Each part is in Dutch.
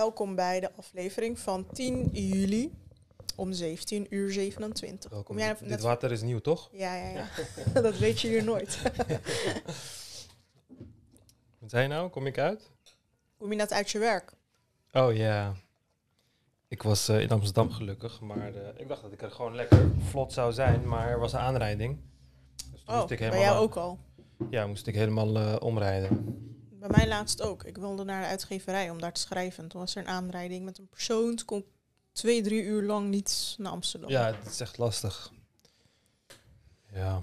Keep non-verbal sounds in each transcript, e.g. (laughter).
Welkom bij de aflevering van 10 juli om 17 uur 27. Welkom. Kom jij Dit net... water is nieuw, toch? Ja, ja, ja. (laughs) dat weet je hier nooit. (laughs) Wat zei je nou? Kom ik uit? Kom je net uit je werk? Oh ja. Ik was eh, in Amsterdam gelukkig, maar eh, ik dacht dat ik er gewoon lekker vlot zou zijn, maar er was een aanrijding. Dus toen Oh, moest ik helemaal, jou eh, ook al. Ja, moest ik helemaal omrijden. Bij mij laatst ook. Ik wilde naar de uitgeverij om daar te schrijven. Toen was er een aanrijding met een persoon. Toen kon ik twee, drie uur lang niet naar Amsterdam. Ja, het is echt lastig. Ja.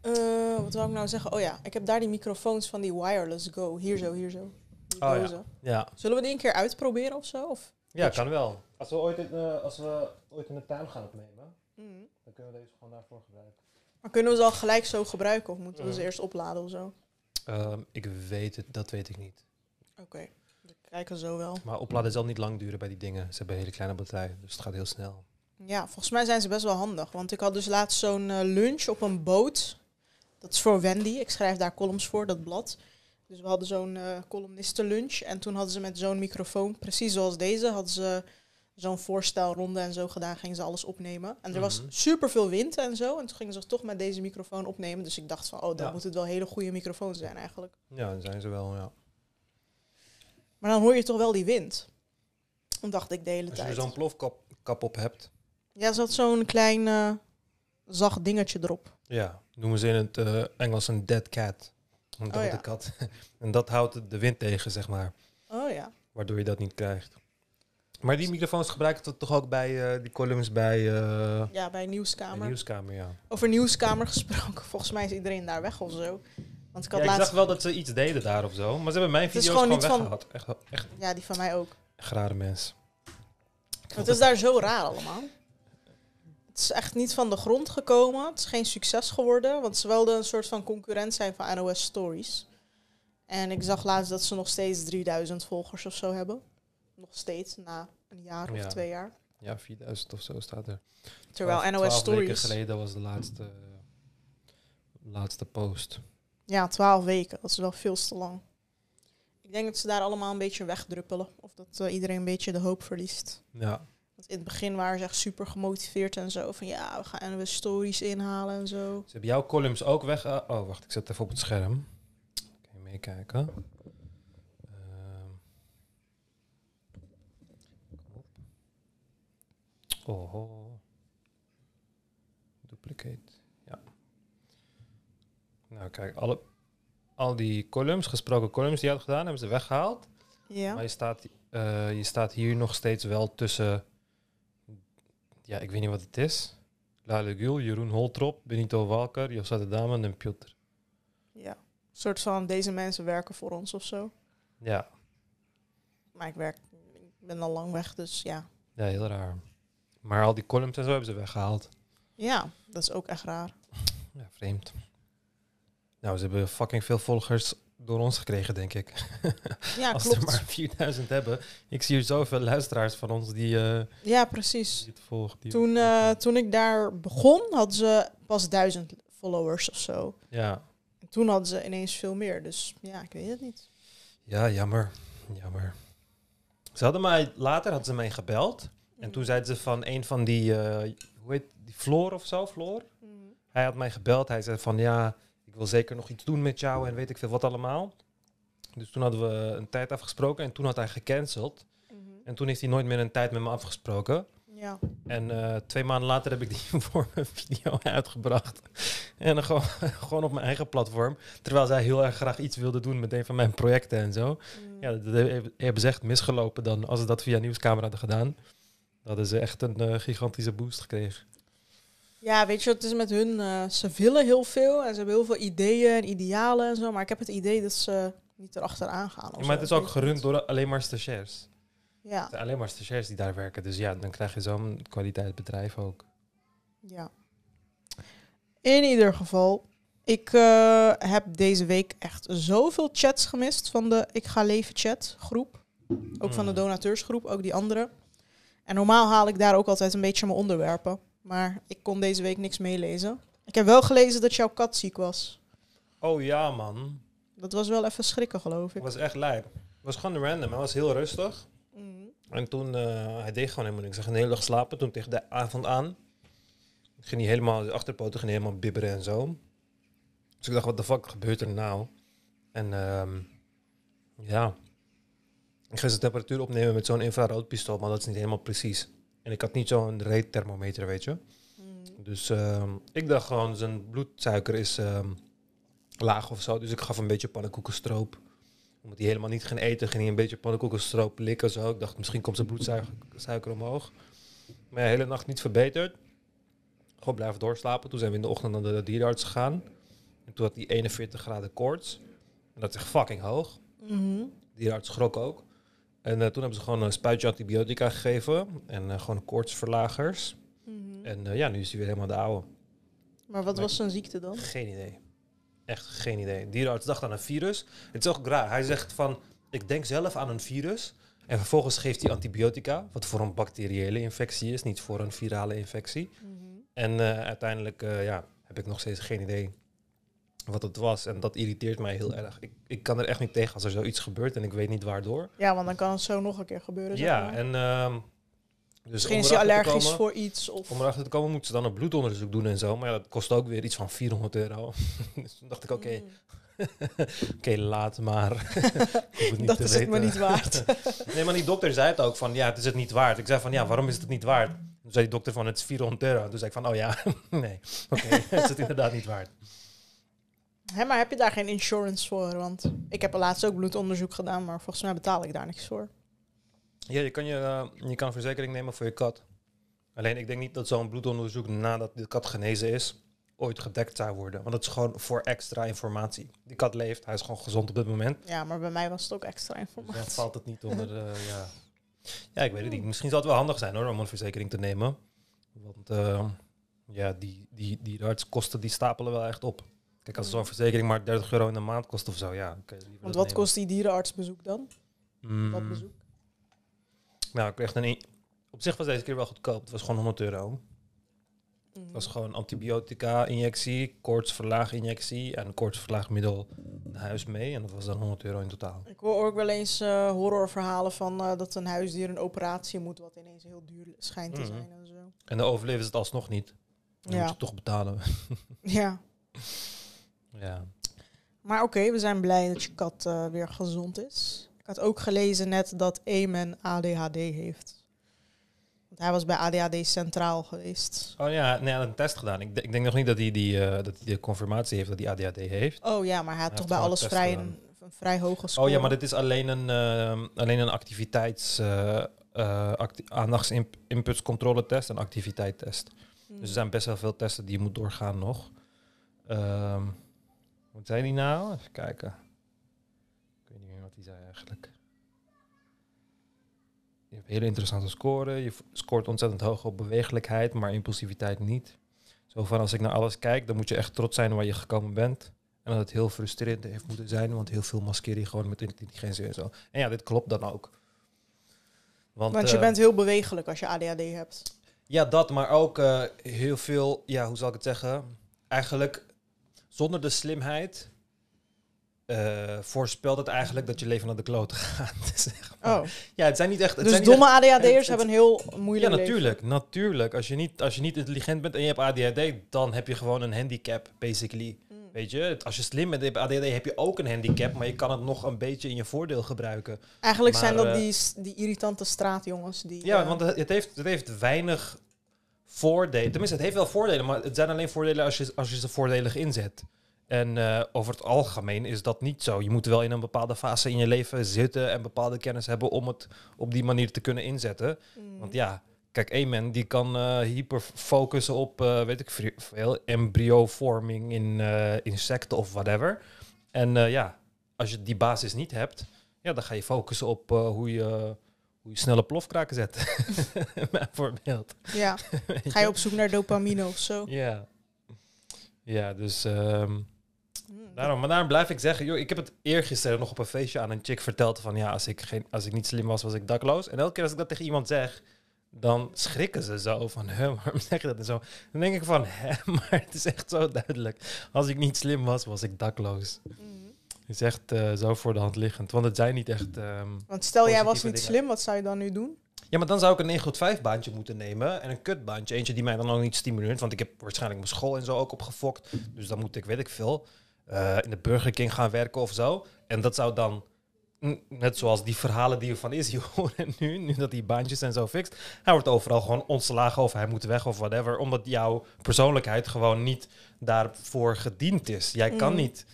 Eh, wat wil ik nou zeggen? Oh ja, ik heb daar die microfoons van die wireless go. Hier zo, hier zo. Oh ja. Ja. Zullen we die een keer uitproberen of zo? Of? Ja, kan wel. Als we ooit in, eh, als we ooit in de tuin gaan opnemen, Mm. dan kunnen we deze gewoon daarvoor gebruiken. Maar kunnen we ze al gelijk zo gebruiken of moeten we ze Mhm. eerst opladen of zo? Ehm, ik weet het, dat weet ik niet. Oké, we kijken zo wel. Maar opladen zal niet lang duren bij die dingen. Ze hebben een hele kleine batterij, dus het gaat heel snel. Ja, volgens mij zijn ze best wel handig. Want ik had dus laatst zo'n eh, lunch op een boot. Dat is voor Wendy. Ik schrijf daar columns voor, dat blad. Dus we hadden zo'n eh columnistenlunch. En toen hadden ze met zo'n microfoon, precies zoals deze, hadden ze zo'n voorstelronde en zo gedaan. Gingen ze alles opnemen. En er was Mhm. super veel wind en zo. En toen gingen ze toch met deze microfoon opnemen. Dus ik dacht van, oh, dan Ja. moet het wel hele goede microfoons zijn eigenlijk. Ja, dan zijn ze wel, ja. Maar dan hoor je toch wel die wind. Dan dacht ik de hele Als je tijd. zo'n plofkap kap op hebt, Ja, zat zo'n klein eh, zacht dingetje erop. ja, noemen ze in het eh, Engels een dead cat. Een dode Oh ja. kat. (laughs) en dat houdt de wind tegen, zeg maar. Oh ja. Waardoor je dat niet krijgt. Maar die microfoons gebruiken we toch ook bij eh, die columns bij eh, Ja, bij Nieuwskamer. nieuwskamer, ja. Over Nieuwskamer (laughs) gesproken. Volgens mij is iedereen daar weg of zo. Want ik ja had ik laatst... zag wel dat ze iets deden daar of zo. Maar ze hebben mijn video's gewoon gewoon, niet van- weggehaald. Echt, echt, Ja, die van mij ook. echt rare mens. Het is daar zo raar allemaal. Het is echt niet van de grond gekomen. Het is geen succes geworden. Want ze wilden een soort van concurrent zijn van NOS Stories. En ik zag laatst dat ze nog steeds 3000 volgers of zo hebben. Nog steeds, na een jaar of Ja. twee jaar. Ja, 4000 of zo staat er. Terwijl Twaalf- NOS twaalf weken Stories... geleden was de laatste, laatste post. Ja, 12 weken. Dat is wel veel te lang. Ik denk dat ze daar allemaal een beetje wegdruppelen. Of dat eh, iedereen een beetje de hoop verliest. Ja, Want in het begin waren ze echt super gemotiveerd en zo. Van ja, we gaan we stories inhalen en zo. Ze hebben jouw columns ook weg. oh, wacht, ik zet even op het scherm. Je meekijken? Ehm. Kom op. Oh. Duplicate. Ja. Nou, kijk, alle, al die columns, gesproken columns die je had gedaan, hebben ze weggehaald. Ja. Maar je staat, eh, je staat hier nog steeds wel tussen. Ja, ik weet niet wat het is. Lale Gül, Jeroen Holtrop, Benito Walker, José de Dame en Piotr. ja. Een soort van deze mensen werken voor ons of zo. Ja, Maar ik werk, ik ben al lang weg, dus ja. ja, heel raar. Maar al die columns en zo hebben ze weggehaald. Ja, dat is ook echt raar. Ja, vreemd. Nou, ze hebben fucking veel volgers door ons gekregen, denk ik. (laughs) Ja, Als ze klopt. maar (laughs) 4000 hebben. Ik zie hier zoveel luisteraars van ons die, eh Ja, precies. die het volgen. Die Toen, eh, toen ik daar begon, hadden ze pas duizend followers of zo. ja. En toen hadden ze ineens veel meer. Dus ja, ik weet het niet. ja, jammer. Jammer. Ze hadden mij, later hadden ze mij gebeld. En toen zeiden ze van een van die, eh, hoe heet die, Floor of zo, Floor? Mhm. Hij had mij gebeld. Hij zei van ja, ik wil zeker nog iets doen met jou en weet ik veel wat allemaal. Dus toen hadden we een tijd afgesproken en toen had hij gecanceld. Mhm. En toen heeft hij nooit meer een tijd met me afgesproken. Ja. En eh, twee maanden later heb ik die (laughs) voor een video uitgebracht. En dan gewoon, (laughs) gewoon op mijn eigen platform. Terwijl zij heel erg graag iets wilde doen met een van mijn projecten en zo. Mhm. Ja, dat he- hebben ze echt misgelopen dan. Als ze dat via Nieuwskamer hadden gedaan. Hadden ze echt een eh, gigantische boost gekregen. Ja, weet je het is met hun? eh, ze willen heel veel en ze hebben heel veel ideeën en idealen en zo. Maar ik heb het idee dat ze niet erachteraan gaan. of maar zo. het is ook gerund door alleen maar stagiairs. Ja, alleen maar stagiairs die daar werken. Dus ja, dan krijg je zo'n kwaliteitsbedrijf ook. ja. In ieder geval, ik eh, heb deze week echt zoveel chats gemist van de Ik Ga Leven chat groep. Ook van de Mm. donateursgroep, ook die andere. En normaal haal ik daar ook altijd een beetje mijn onderwerpen. Maar ik kon deze week niks meelezen. Ik heb wel gelezen dat jouw kat ziek was. Oh ja, man. Dat was wel even schrikken, geloof ik. Het was echt lijp. Het was gewoon random. Het was heel rustig. Mhm. En toen, eh, hij deed gewoon helemaal niks. Hij ging de hele dag slapen. Toen tegen de avond aan, ging hij helemaal, de achterpoten ging hij helemaal bibberen en zo. Dus ik dacht, wat de fuck gebeurt er nou? En ehm, ja, ik ga zijn temperatuur opnemen met zo'n infraroodpistool, maar dat is niet helemaal precies. En ik had niet zo'n reetthermometer, weet je. Mm. Dus ehm, ik dacht gewoon, zijn bloedsuiker is ehm, laag of zo. Dus ik gaf een beetje pannenkoekenstroop. Omdat hij helemaal niet ging eten, ging hij een beetje pannenkoekenstroop likken zo. Ik dacht, misschien komt zijn bloedsuiker suiker omhoog. Maar ja, de hele nacht niet verbeterd. Gewoon blijven doorslapen. Toen zijn we in de ochtend naar de dierenarts gegaan. En toen had hij 41 graden koorts. En dat is echt fucking hoog. De dierenarts schrok ook. En eh, toen hebben ze gewoon een spuitje antibiotica gegeven. En eh, gewoon koortsverlagers. Mhm. En eh, ja, nu is hij weer helemaal de oude. Maar wat Maar- was zijn ziekte dan? Geen idee. Echt geen idee. Dierenarts dacht aan een virus. Het is ook raar. Hij zegt van, ik denk zelf aan een virus. En vervolgens geeft hij antibiotica, wat voor een bacteriële infectie is, niet voor een virale infectie. Mhm. En uiteindelijk ja, heb ik nog steeds geen idee wat het was. En dat irriteert mij heel erg. Ik, ik kan er echt niet tegen als er zoiets gebeurt en ik weet niet waardoor. Ja, want dan kan het zo nog een keer gebeuren. zeg Ja, maar. en ehm, dus Misschien is hij allergisch komen- voor iets. Of... om erachter te komen moeten ze dan een bloedonderzoek doen en zo. Maar ja, dat kost ook weer iets van 400 euro. (laughs) dus toen dacht ik, oké, Mm. (laughs) Oké, laat maar. (laughs) Het dat is het me weten. niet waard. Nee, maar die dokter zei het ook van, ja, het is het niet waard. Ik zei van, ja, waarom is het het niet waard? Toen zei die dokter van, het is 400 euro. Toen zei ik van, oh ja, nee, oké, het is het inderdaad niet waard. Hè, maar heb je daar geen insurance voor? Want ik heb er laatst ook bloedonderzoek gedaan, maar volgens mij betaal ik daar niks voor. Ja, je kan, je, eh, je kan verzekering nemen voor je kat. Alleen, ik denk niet dat zo'n bloedonderzoek nadat de kat genezen is, ooit gedekt zou worden. Want het is gewoon voor extra informatie. Die kat leeft, hij is gewoon gezond op dit moment. Ja, maar bij mij was het ook extra Dus informatie. dan valt het niet (laughs) onder, eh, ja. Ja, ik weet het niet. Misschien zou het wel handig zijn hoor, om een verzekering te nemen. Want eh, ja, die, die, die artskosten die stapelen wel echt op. Kijk, als zo'n verzekering maar 30 euro in de maand kost of zo, ja. dan Want wat nemen. kost die dierenartsbezoek dan? Mm, Dat bezoek? Nou, ik kreeg een... Op zich was deze keer wel goedkoop. Het was gewoon 100 euro. Mhm. Het was gewoon antibiotica-injectie, koortsverlaaginjectie en koortsverlaagmiddel naar huis mee. En dat was dan 100 euro in totaal. Ik hoor ook wel eens eh, horrorverhalen van eh, dat een huisdier een operatie moet, wat ineens heel duur schijnt te Mhm. zijn en zo. En de overleven is het alsnog niet. Dan moet Ja. je toch betalen. ja. (laughs) ja. Maar oké, we zijn blij dat je kat eh, weer gezond is. Ik had ook gelezen net dat Eamon ADHD heeft. Want hij was bij ADHD Centraal geweest. Oh ja, nee, hij had een test gedaan. Ik, denk- ik denk nog niet dat hij, die, eh, dat hij de confirmatie heeft dat hij ADHD heeft. Oh ja, maar hij had Hij toch bij alles test vrij een, een vrij hoge score. Oh ja, maar dit is alleen een, eh, alleen een activiteits... acti aandachtsinputcontrole-test en activiteittest. Hmm. Dus er zijn best wel veel testen die je moet doorgaan nog. Ehm, wat zei die nou? Even kijken. Ik weet niet meer wat hij zei eigenlijk. Je hebt hele interessante scoren. Je scoort ontzettend hoog op bewegelijkheid, maar impulsiviteit niet. Zo van als ik naar alles kijk, dan moet je echt trots zijn waar je gekomen bent. En dat het heel frustrerend heeft moeten zijn, want heel veel maskeer je gewoon met intelligentie en zo. En ja, dit klopt dan ook. Want, Want je eh, bent heel bewegelijk als je ADHD hebt. ja, dat, maar ook eh, heel veel, ja, hoe zal ik het zeggen? Eigenlijk zonder de slimheid eh, voorspelt het eigenlijk dat je leven naar de klote gaat. (laughs) zeg maar. Oh, Ja, het zijn niet echt. Het dus zijn domme echt- ADHD'ers het- hebben een heel ja, moeilijk leven. natuurlijk, natuurlijk. Als je, niet, als je niet intelligent bent en je hebt ADHD, dan heb je gewoon een handicap, basically. Mm. Weet je, als je slim bent en je hebt ADHD, heb je ook een handicap, maar je kan het nog een beetje in je voordeel gebruiken. Eigenlijk zijn dat eh, die, die irritante straatjongens. Die, Ja, eh, want het heeft, het heeft weinig voordelen. Tenminste, het heeft wel voordelen, maar het zijn alleen voordelen als je, als je ze voordelig inzet. En eh, over het algemeen is dat niet zo. Je moet wel in een bepaalde fase in je leven zitten en bepaalde kennis hebben om het op die manier te kunnen inzetten. mm. Want ja, kijk, één man die kan eh, hyper focussen op, eh, weet ik veel, embryovorming in insecten of whatever. En ja, als je die basis niet hebt, ja, dan ga je focussen op hoe, je, hoe je snelle plofkraken zet. (laughs) Bijvoorbeeld. Ja, (laughs) ga je op zoek naar dopamine of zo. Ja. Ja, dus ehm, Mm. daarom, maar daarom blijf ik zeggen, joh, ik heb het eergisteren nog op een feestje aan een chick verteld van ja, als ik, geen, als ik niet slim was, was ik dakloos. En elke keer als ik dat tegen iemand zeg, dan schrikken ze zo van, hè, waarom (laughs) zeg je dat en zo? Dan denk ik van, hè, maar het is echt zo duidelijk. Als ik niet slim was, was ik dakloos. Mm. Is echt eh, zo voor de hand liggend, want het zijn niet echt... ehm, Want stel jij was niet dingen. slim, wat zou je dan nu doen? Ja, maar dan zou ik een 9 tot 5 baantje moeten nemen en een kutbaantje. Eentje die mij dan ook niet stimuleert, want ik heb waarschijnlijk mijn school en zo ook opgefokt. Dus dan moet ik, weet ik veel, eh, in de Burger King gaan werken of zo. En dat zou dan, mm, net zoals die verhalen die we van Izzy (laughs) horen nu, nu dat die baantjes en zo fixt. Hij wordt overal gewoon ontslagen of hij moet weg of whatever. Omdat jouw persoonlijkheid gewoon niet daarvoor gediend is. Jij kan Mm. niet,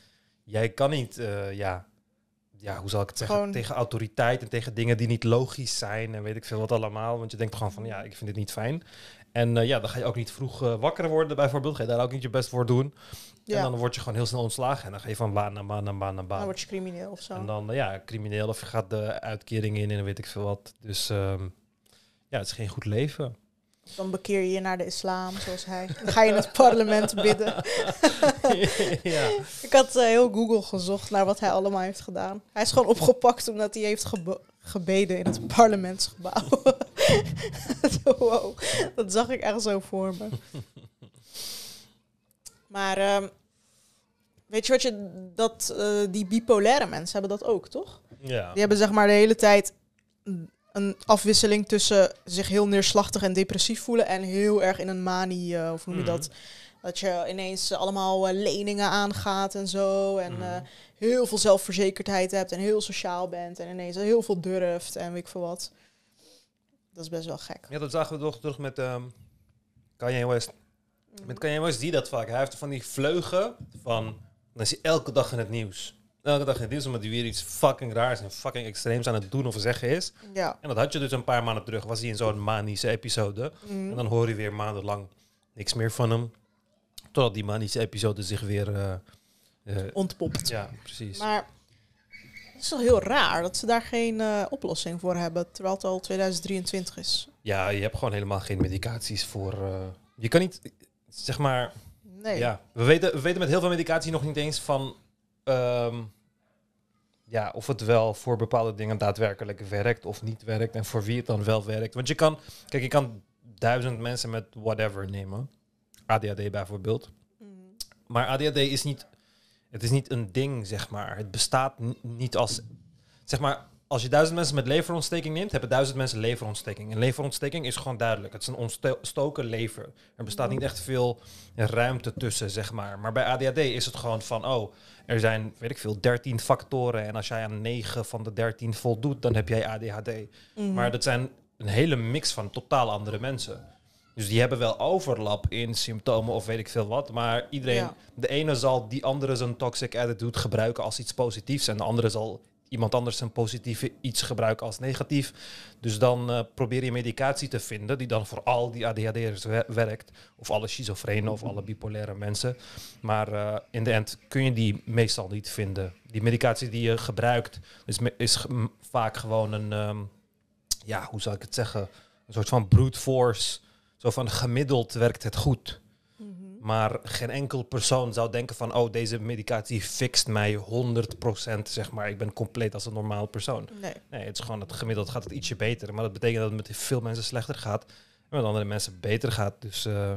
jij kan niet, eh, ja... Ja, hoe zal ik het zeggen? Gewoon- Tegen autoriteit en tegen dingen die niet logisch zijn en weet ik veel wat allemaal. Want je denkt gewoon van, ja, ik vind dit niet fijn. En eh, ja, dan ga je ook niet vroeg eh, wakker worden bijvoorbeeld. Ga je daar ook niet je best voor doen. Ja, En dan word je gewoon heel snel ontslagen. En dan ga je van baan naar baan naar baan naar baan. dan word je crimineel of zo. En dan, ja, crimineel of je gaat de uitkering in en weet ik veel wat. Dus ehm, ja, het is geen goed leven. Dan bekeer je je naar de islam, zoals hij. Dan ga je in het (laughs) parlement bidden. (laughs) ja. Ik had eh, heel Google gezocht naar wat hij allemaal heeft gedaan. Hij is gewoon opgepakt omdat hij heeft gebe- gebeden in het parlementsgebouw. (laughs) wow, dat zag ik echt zo voor me. Maar ehm, weet je wat je, dat, eh, die bipolaire mensen hebben dat ook, toch? ja. Die hebben zeg maar de hele tijd een- afwisseling tussen zich heel neerslachtig en depressief voelen en heel erg in een manie, eh, of hoe noem je Mhm. dat? Dat je ineens allemaal eh, leningen aangaat en zo. En Mhm. eh, heel veel zelfverzekerdheid hebt en heel sociaal bent. En ineens heel veel durft en weet ik veel wat. Dat is best wel gek. Ja, dat zagen we toch terug met ehm Kanye West. Met Kanye West je dat vaak. Hij heeft van die vleugen van... Dan is hij elke dag in het nieuws. Elke dag in het nieuws omdat hij weer iets fucking raars en fucking extreems aan het doen of zeggen is. Ja. En dat had je dus een paar maanden terug. Was hij in zo'n manische episode. Mhm. En dan hoor je weer maandenlang niks meer van hem. Totdat die manische episode zich weer... eh, eh, Ontpopt. ja, precies. Maar het is wel heel raar dat ze daar geen eh, oplossing voor hebben. Terwijl het al 2023 is. Ja, je hebt gewoon helemaal geen medicaties voor... je kan niet, zeg maar... Nee. Ja, we weten, we weten met heel veel medicatie nog niet eens van... ehm, ja, of het wel voor bepaalde dingen daadwerkelijk werkt of niet werkt. En voor wie het dan wel werkt. Want je kan... Kijk, je kan duizend mensen met whatever nemen. ADHD bijvoorbeeld. Mhm. Maar ADHD is niet... Het is niet een ding, zeg maar. Het bestaat ni- niet als... Zeg maar, als je duizend mensen met leverontsteking neemt, hebben duizend mensen leverontsteking. En leverontsteking is gewoon duidelijk. Het is een ontstoken lever. Er bestaat niet echt veel ruimte tussen, zeg maar. Maar bij ADHD is het gewoon van, oh, er zijn, weet ik veel, 13 factoren. En als jij aan 9 van de 13 voldoet, dan heb jij ADHD. Mhm. Maar dat zijn een hele mix van totaal andere mensen. Dus die hebben wel overlap in symptomen of weet ik veel wat. Maar iedereen, Ja. de ene zal die andere zijn toxic attitude gebruiken als iets positiefs. En de andere zal iemand anders zijn positieve iets gebruiken als negatief. Dus dan eh, probeer je medicatie te vinden die dan voor al die ADHD'ers wer- werkt. Of alle schizofrenen of alle bipolaire mensen. Maar eh, in de end kun je die meestal niet vinden. Die medicatie die je gebruikt is, is vaak gewoon een, ehm, ja, hoe zou ik het zeggen? Een soort van brute force. Zo van gemiddeld werkt het goed. Maar geen enkel persoon zou denken van, oh, deze medicatie fixt mij 100%, zeg maar. Ik ben compleet als een normaal persoon. Nee. Nee, het is gewoon het gemiddeld gaat het ietsje beter. Maar dat betekent dat het met veel mensen slechter gaat. En met andere mensen beter gaat. Dus eh,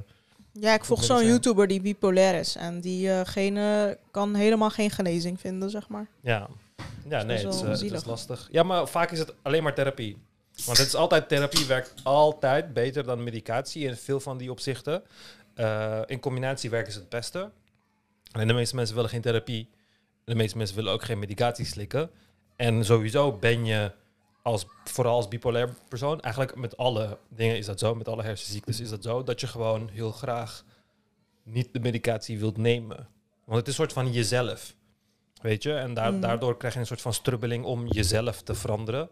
Ja, ik volg zo'n. YouTuber die bipolair is. En die geen, eh, kan helemaal geen genezing vinden, zeg maar. ja. Ja, nee, het is, eh, het is lastig. Ja, maar vaak is het alleen maar therapie. Want het is altijd, therapie werkt altijd beter dan medicatie in veel van die opzichten. Eh, in combinatie werken ze het beste. En de meeste mensen willen geen therapie. De meeste mensen willen ook geen medicatie slikken. En sowieso ben je, als, vooral als bipolair persoon, eigenlijk met alle dingen is dat zo, met alle hersenziektes is dat zo, dat je gewoon heel graag niet de medicatie wilt nemen. Want het is een soort van jezelf. Weet je? En Mm. daardoor krijg je een soort van strubbeling om jezelf te veranderen.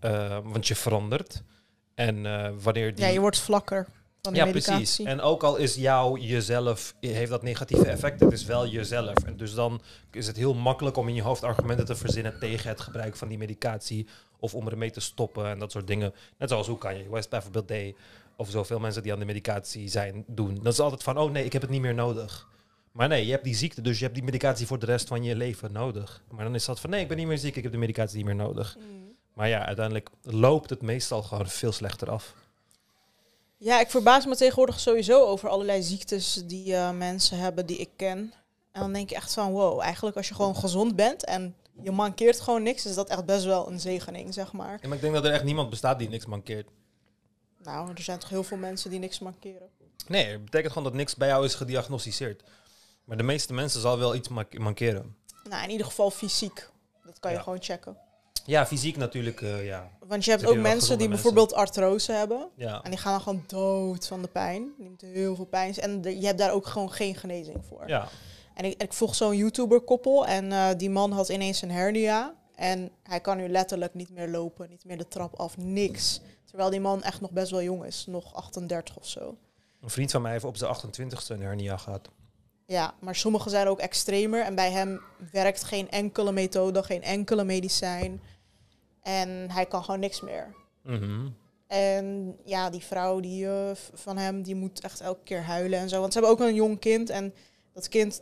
Eh, want je verandert. En eh, wanneer die... Ja, je wordt vlakker van de Ja, medicatie. precies. En ook al is jouw jezelf, heeft dat negatieve effect, het is wel jezelf. En dus dan is het heel makkelijk om in je hoofd argumenten te verzinnen tegen het gebruik van die medicatie. Of om ermee te stoppen en dat soort dingen. Net zoals hoe kan je West bijvoorbeeld deed. Of zoveel mensen die aan de medicatie zijn doen. Dat is altijd van, oh nee, ik heb het niet meer nodig. Maar nee, je hebt die ziekte, dus je hebt die medicatie voor de rest van je leven nodig. Maar dan is dat van, nee, ik ben niet meer ziek, ik heb de medicatie niet meer nodig. Mm. Maar ja, uiteindelijk loopt het meestal gewoon veel slechter af. Ja, ik verbaas me tegenwoordig sowieso over allerlei ziektes die eh, mensen hebben die ik ken. En dan denk je echt van, wow, eigenlijk als je gewoon gezond bent en je mankeert gewoon niks, is dat echt best wel een zegening, zeg maar. Ja, maar ik denk dat er echt niemand bestaat die niks mankeert. Nou, er zijn toch heel veel mensen die niks mankeren. Nee, het betekent gewoon dat niks bij jou is gediagnosticeerd. Maar de meeste mensen zal wel iets mankeren. Nou, in ieder geval fysiek. Dat kan je Ja. gewoon checken. Ja, fysiek natuurlijk, eh, ja. Want je hebt heb ook je mensen die bijvoorbeeld artrose hebben. ja. En die gaan dan gewoon dood van de pijn. Die moeten heel veel pijn. En de- je hebt daar ook gewoon geen genezing voor. Ja, En ik, ik volg zo'n YouTuber-koppel. En eh, die man had ineens een hernia. En hij kan nu letterlijk niet meer lopen. Niet meer de trap af. Niks. Terwijl die man echt nog best wel jong is. Nog 38 of zo. een vriend van mij heeft op zijn 28ste een hernia gehad. Ja, maar sommige zijn ook extremer. En bij hem werkt geen enkele methode, geen enkele medicijn. En hij kan gewoon niks meer. Mhm. En ja, die vrouw die, v- van hem, die moet echt elke keer huilen en zo. Want ze hebben ook een jong kind. En dat kind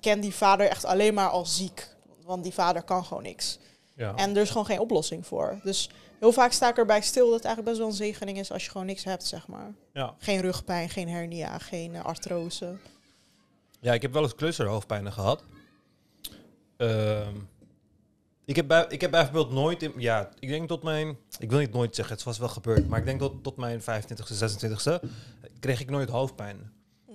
kent die vader echt alleen maar als ziek. Want die vader kan gewoon niks. Ja. En er is gewoon geen oplossing voor. Dus heel vaak sta ik erbij stil dat het eigenlijk best wel een zegening is als je gewoon niks hebt, zeg maar. ja. Geen rugpijn, geen hernia, geen eh, artrose. Ja, ik heb wel eens clusterhoofdpijnen gehad. Ehm, ik, heb bij, ik heb bijvoorbeeld nooit... In, ja, ik denk tot mijn... Ik wil niet nooit zeggen, het was wel gebeurd. Maar ik denk tot, tot mijn 25e, 26e kreeg ik nooit hoofdpijn.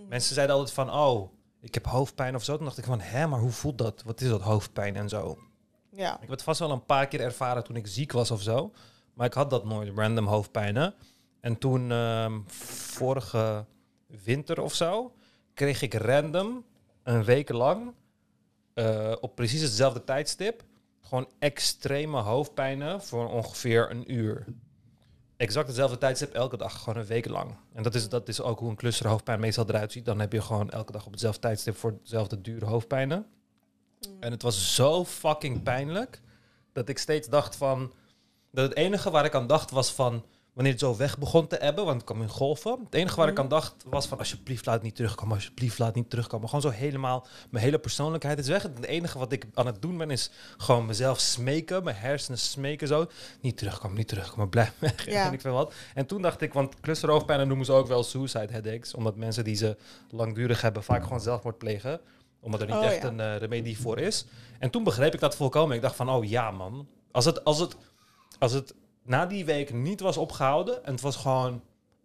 Mensen zeiden altijd van, oh, ik heb hoofdpijn of zo. Toen dacht ik van, hè, maar hoe voelt dat? Wat is dat, hoofdpijn en zo? Ja. Ik heb het vast wel een paar keer ervaren toen ik ziek was of zo. Maar ik had dat nooit, random hoofdpijnen. En toen, ehm, vorige winter of zo, kreeg ik random een week lang eh, op precies hetzelfde tijdstip gewoon extreme hoofdpijnen voor ongeveer een uur. Exact hetzelfde tijdstip, elke dag, gewoon een week lang. En dat is, dat is ook hoe een clusterhoofdpijn meestal eruit ziet. Dan heb je gewoon elke dag op hetzelfde tijdstip voor dezelfde dure hoofdpijnen. En het was zo fucking pijnlijk dat ik steeds dacht van... Dat het enige waar ik aan dacht was van... Wanneer het zo weg begon te ebben, want het kwam in golven. Het enige waar ik Mhm. aan dacht was van... Alsjeblieft laat het niet terugkomen, alsjeblieft laat het niet terugkomen. Gewoon zo helemaal... Mijn hele persoonlijkheid is weg. Het enige wat ik aan het doen ben is gewoon mezelf smeken. Mijn hersenen smeken zo. Niet terugkomen, niet terugkomen, blijf (laughs) weg. Ja. En ik weet wat. En toen dacht ik, want clusterhoofdpijnen noemen ze ook wel suicide headaches. Omdat mensen die ze langdurig hebben vaak gewoon zelfmoord plegen omdat er niet Oh, echt ja. een eh, remedie voor is. En toen begreep ik dat volkomen. Ik dacht van, oh ja man. Als het, als het, als het na die week niet was opgehouden... en het was gewoon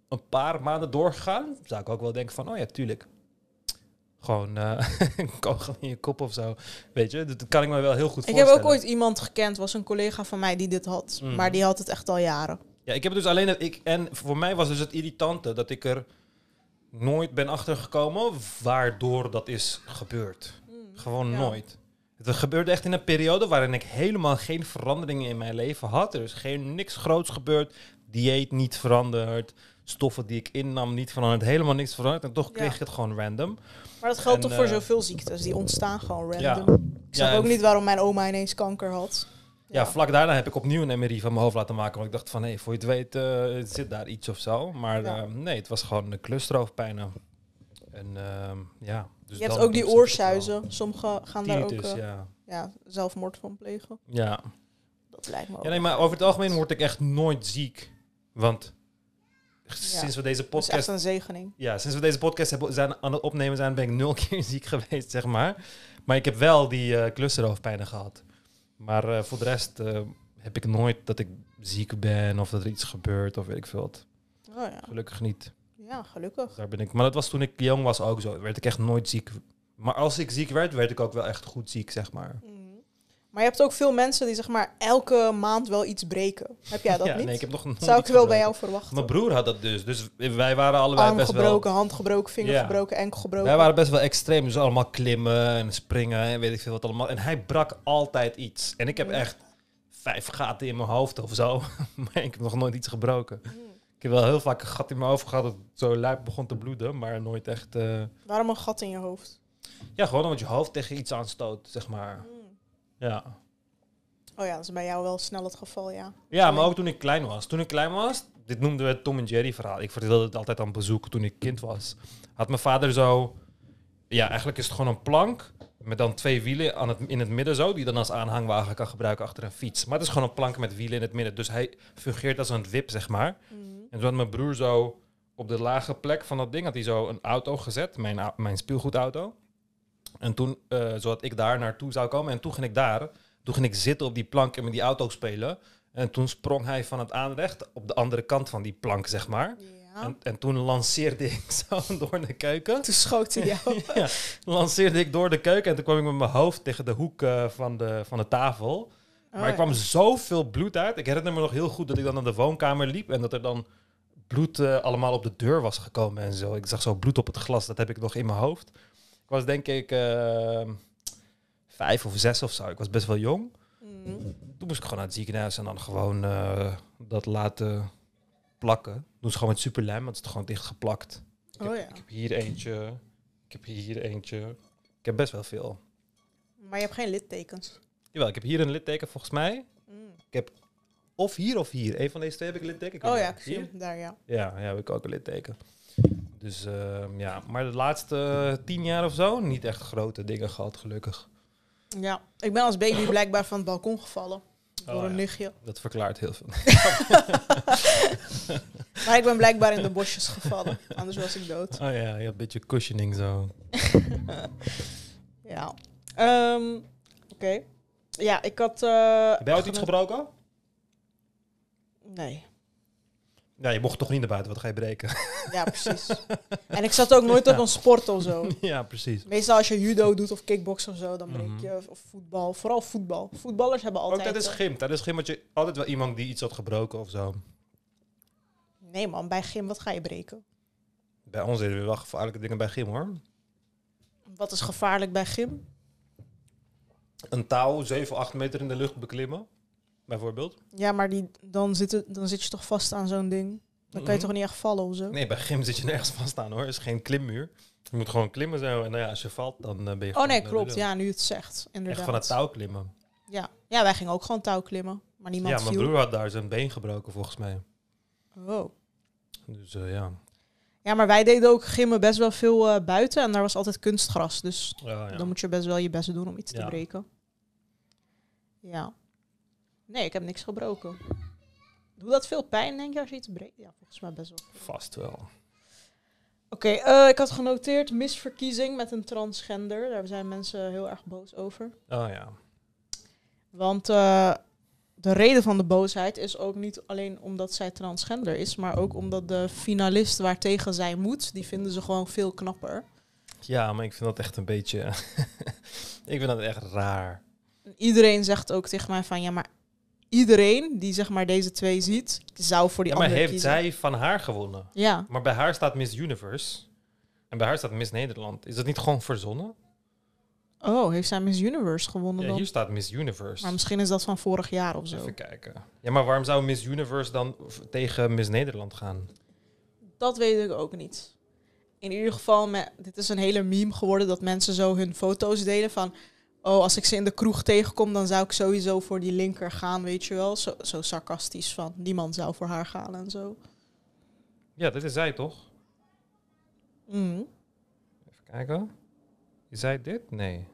een paar maanden doorgegaan... zou ik ook wel denken van, oh ja, tuurlijk. Gewoon eh, (laughs) een kogel in je kop of zo. Weet je, dat kan ik me wel heel goed Ik voorstellen. heb ook ooit iemand gekend, was een collega van mij die dit had. Mhm. Maar die had het echt al jaren. Ja, ik heb het dus alleen... het- Ik, en voor mij was dus het irritante dat ik er nooit ben achtergekomen... waardoor dat is gebeurd. Gewoon Ja. nooit. Het gebeurde echt in een periode waarin ik helemaal geen veranderingen in mijn leven had. Er is geen, niks groots gebeurd. Dieet niet veranderd. Stoffen die ik innam niet veranderd. Helemaal niks veranderd. En toch kreeg Ja. ik het gewoon random. Maar dat geldt En, toch voor eh, zoveel ziektes? Die ontstaan gewoon Ja. random. Ik snap Ja, ook niet waarom mijn oma ineens kanker had. Ja. vlak daarna heb ik opnieuw een MRI van mijn hoofd laten maken. Want ik dacht van, hé, voor je het weet eh, zit daar iets of zo. Maar eh, nee, het was gewoon een clusterhoofdpijnen. En ehm, ja. Dus je hebt ook die oorsuizen. Sommigen gaan daar ook eh, ja. ja, zelfmoord van plegen. Ja. Dat lijkt me ook. ja, nee, maar over het algemeen word ik echt nooit ziek. Want sinds we deze dat is echt podcast een zegening. Ja, sinds we deze podcast hebben, zijn aan het opnemen zijn, ben ik nul (laughs) keer ziek geweest, zeg maar. Maar ik heb wel die eh clusterhoofdpijnen gehad. Maar eh, voor de rest heb ik nooit dat ik ziek ben of dat er iets gebeurt of weet ik veel wat. Oh ja. Gelukkig niet. Ja, gelukkig. Daar ben ik. Maar dat was toen ik jong was ook zo. Werd ik echt nooit ziek. Maar als ik ziek werd, werd ik ook wel echt goed ziek, zeg maar. Mhm. Maar je hebt ook veel mensen die zeg maar elke maand wel iets breken. Heb jij dat ja, niet? nee, ik heb nog nooit Zou ik wel bij jou verwachten. Mijn broer had dat dus. Dus wij waren allebei Arm best wel... gebroken, hand gebroken, vinger gebroken, enkel gebroken. Wij waren best wel extreem, dus allemaal klimmen en springen en weet ik veel wat allemaal. En hij brak altijd iets. En ik heb Mm. echt vijf gaten in mijn hoofd of zo, (laughs) maar ik heb nog nooit iets gebroken. Mm. Ik heb wel heel vaak een gat in mijn hoofd gehad dat zo lijp begon te bloeden, maar nooit echt... eh, Waarom een gat in je hoofd? Ja, gewoon omdat je hoofd tegen iets aanstoot, zeg maar. Mm. Ja. Oh ja, dat is bij jou wel snel het geval, ja. Ja, maar ook toen ik klein was. Toen ik klein was, dit noemden we het Tom en Jerry verhaal. Ik vertelde het altijd aan bezoek toen ik kind was. Had mijn vader zo... Ja, eigenlijk is het gewoon een plank met dan twee wielen aan het, in het midden zo, die dan als aanhangwagen kan gebruiken achter een fiets. Maar het is gewoon een plank met wielen in het midden. Dus hij fungeert als een wip, zeg maar. Mhm. En toen had mijn broer zo op de lage plek van dat ding, had hij zo een auto gezet, mijn, mijn speelgoedauto. En toen, eh zodat ik daar naartoe zou komen. En toen ging ik daar, toen ging ik zitten op die plank en met die auto spelen. En toen sprong hij van het aanrecht op de andere kant van die plank, zeg maar. Ja. En, en toen lanceerde ik (laughs) zo door de keuken. Toen schoot hij jou. (laughs) ja, lanceerde ik door de keuken en toen kwam ik met mijn hoofd tegen de hoek eh, van, de, van de tafel. maar Oh, er kwam zoveel bloed uit. Ik herinner me nog heel goed dat ik dan naar de woonkamer liep en dat er dan bloed eh, allemaal op de deur was gekomen en zo. Ik zag zo bloed op het glas, dat heb ik nog in mijn hoofd. Ik was denk ik eh, vijf of zes of zo. Ik was best wel jong. Mm. Toen moest ik gewoon naar het ziekenhuis en dan gewoon eh, dat laten plakken. Doen ze gewoon met superlijm, want het is gewoon dicht geplakt. Ik heb, Oh ja. ik heb hier eentje. Ik heb hier eentje. Ik heb best wel veel. Maar je hebt geen littekens. Jawel, ik heb hier een litteken volgens mij. Mm. Of hier of hier. Een van deze twee heb ik litteken. Oh ja, hier? Daar, ja. Ja, ja, heb ik ook een litteken. Dus ehm, ja, maar de laatste tien jaar of zo niet echt grote dingen gehad, gelukkig. Ja. Ik ben als baby blijkbaar van het balkon gevallen. Door Oh, een ja. nichtje. Dat verklaart heel veel. (laughs) Maar ik ben blijkbaar in de bosjes gevallen. Anders was ik dood. Oh ja, je hebt een beetje cushioning zo. (laughs) Ja. Ehm, Oké. Ja, ik had... eh, Heb jij ooit iets gebroken? Nee. Ja, je mocht toch niet naar buiten, wat ga je breken? (laughs) Ja, precies. en ik zat ook nooit op een sport of zo. ja, precies. Meestal als je judo doet of kickbox of zo, dan breek Mhm. je. Of voetbal. Vooral voetbal. Voetballers hebben Ook altijd... tijdens eh, gym. Tijdens gym had je altijd wel iemand die iets had gebroken of zo. Nee man, bij gym, wat ga je breken? Bij ons deden we wel gevaarlijke dingen bij gym hoor. Wat is gevaarlijk bij gym? Een touw 7, 8 meter in de lucht beklimmen, bijvoorbeeld. Ja, maar die, dan, zit het, dan zit je toch vast aan zo'n ding? Dan kan je Mhm. toch niet echt vallen of zo? Nee, bij gym zit je nergens vast aan hoor. Is geen klimmuur. Je moet gewoon klimmen zo. En nou ja, als je valt, dan eh, ben je oh nee, klopt. Ja, nu het zegt. Inderdaad. Echt van het touw klimmen. Ja. ja, wij gingen ook gewoon touw klimmen. Maar niemand ja, mijn viel. broer had daar zijn been gebroken volgens mij. Oh. Dus eh, ja. Ja, maar wij deden ook gimmen best wel veel eh, buiten. En daar was altijd kunstgras. Dus Ja, ja. dan moet je best wel je best doen om iets te breken. Ja. Nee, ik heb niks gebroken. Doe dat veel pijn, denk je, als je iets breekt? Ja, volgens mij best wel. Vast wel. Oké, eh, ik had genoteerd misverkiezing met een transgender. Daar zijn mensen heel erg boos over. Oh ja. Want eh, de reden van de boosheid is ook niet alleen omdat zij transgender is, maar ook omdat de finalist waartegen zij moet, die vinden ze gewoon veel knapper. Ja, maar ik vind dat echt een beetje... (laughs) ik vind dat echt raar. En Iedereen zegt ook tegen mij van ja, maar iedereen die zeg maar deze twee ziet, zou voor die Ja, maar andere heeft kiezen. zij van haar gewonnen? Ja, Maar bij haar staat Miss Universe. En bij haar staat Miss Nederland. Is dat niet gewoon verzonnen? oh, heeft zij Miss Universe gewonnen Ja, dan? hier staat Miss Universe. Maar misschien is dat van vorig jaar of zo. Even kijken. Ja, maar waarom zou Miss Universe dan tegen Miss Nederland gaan? Dat weet ik ook niet. In ieder geval, dit is een hele meme geworden dat mensen zo hun foto's delen van... Oh, als ik ze in de kroeg tegenkom, dan zou ik sowieso voor die linker gaan, weet je wel. Zo, zo sarcastisch van, die man zou voor haar gaan en zo. Ja, dit is zij toch? Mhm. Even kijken. Is zij dit? Nee.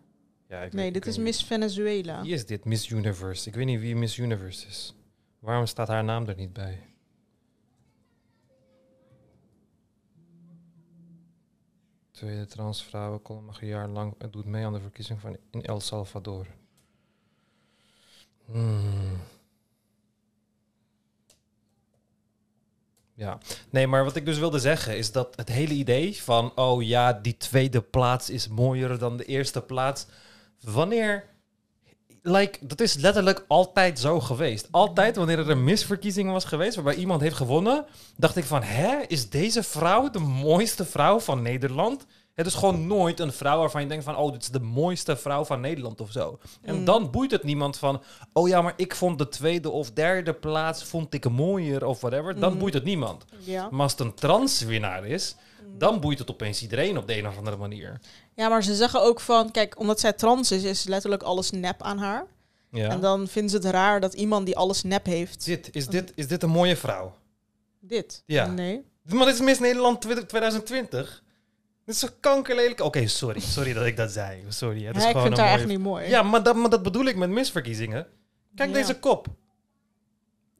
Ja, ik Nee, weet- dit ik is Miss Venezuela. Wie is dit? Miss Universe. Ik weet niet wie Miss Universe is. Waarom staat haar naam er niet bij? Tweede transvrouw, een jaar lang doet mee aan de verkiezing van in El Salvador. Hmm. Ja, nee, maar wat ik dus wilde zeggen is dat het hele idee van, oh ja, die tweede plaats is mooier dan de eerste plaats. Wanneer, like, dat is letterlijk altijd zo geweest. Altijd wanneer er een misverkiezing was geweest waarbij iemand heeft gewonnen, dacht ik van, hè, is deze vrouw de mooiste vrouw van Nederland? Het is gewoon nooit een vrouw waarvan je denkt van, oh, dit is de mooiste vrouw van Nederland of zo. En Mm. dan boeit het niemand van, oh ja, maar ik vond de tweede of derde plaats vond ik mooier of whatever. Dan Mm. boeit het niemand. Ja. Maar als het een transwinnaar is, dan boeit het opeens iedereen op de een of andere manier. ja, maar ze zeggen ook van, kijk, omdat zij trans is, is letterlijk alles nep aan haar. Ja. En dan vinden ze het raar dat iemand die alles nep heeft, Dit, is, dit, is dit een mooie vrouw? dit. Ja. Nee. Maar dit is Miss Nederland 2020. Dit is zo kankerlelijk. Oké, sorry. Sorry dat ik dat zei. Sorry. Het is Ja, ik gewoon vind een haar mooie... echt niet mooi. Ja, maar dat, maar dat bedoel ik met misverkiezingen. Kijk Ja. deze kop.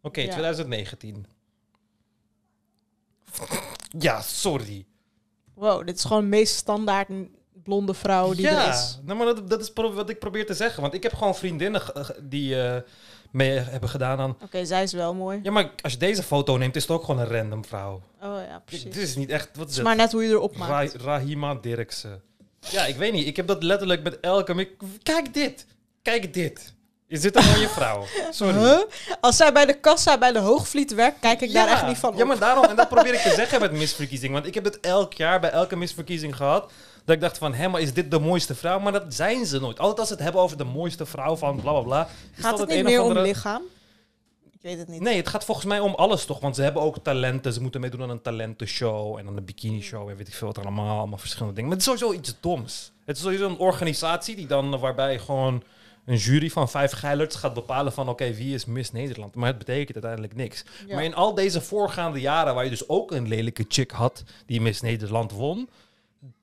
Oké, Ja. 2019. Ja, sorry. Wow, dit is gewoon het meest standaard blonde vrouw die ja, er is. nou, maar dat, dat is wat ik probeer te zeggen. Want ik heb gewoon vriendinnen die eh, mee hebben gedaan aan... Oké, zij is wel mooi. Ja, maar als je deze foto neemt, is het ook gewoon een random vrouw. Oh ja, Dit precies. is niet echt... Wat is het? maar net hoe je erop maakt. Ra- Rahima Dirksen. Ja, ik weet niet. Ik heb dat letterlijk met elke... Kijk dit. Kijk dit. Is dit een mooie vrouw? (laughs) Sorry. Huh? Als zij bij de kassa bij de Hoogvliet werkt, kijk ik daar echt niet van Ja, op. maar daarom, en dat (laughs) probeer ik te zeggen met misverkiezing. Want ik heb het elk jaar bij elke misverkiezing gehad. Dat ik dacht van, hé, maar is dit de mooiste vrouw? Maar dat zijn ze nooit. Altijd als ze het hebben over de mooiste vrouw van bla bla bla. Gaat het niet meer om andere- lichaam? Ik weet het niet. Nee, het gaat volgens mij om alles toch? Want ze hebben ook talenten. Ze moeten meedoen aan een talentenshow en aan een bikini show en weet ik veel wat allemaal. Allemaal verschillende dingen. Maar het is sowieso iets doms. Het is sowieso een organisatie die dan, waarbij gewoon een jury van vijf geilerts gaat bepalen van oké, wie is Miss Nederland? Maar het betekent uiteindelijk niks. Ja. Maar in al deze voorgaande jaren, waar je dus ook een lelijke chick had die Miss Nederland won,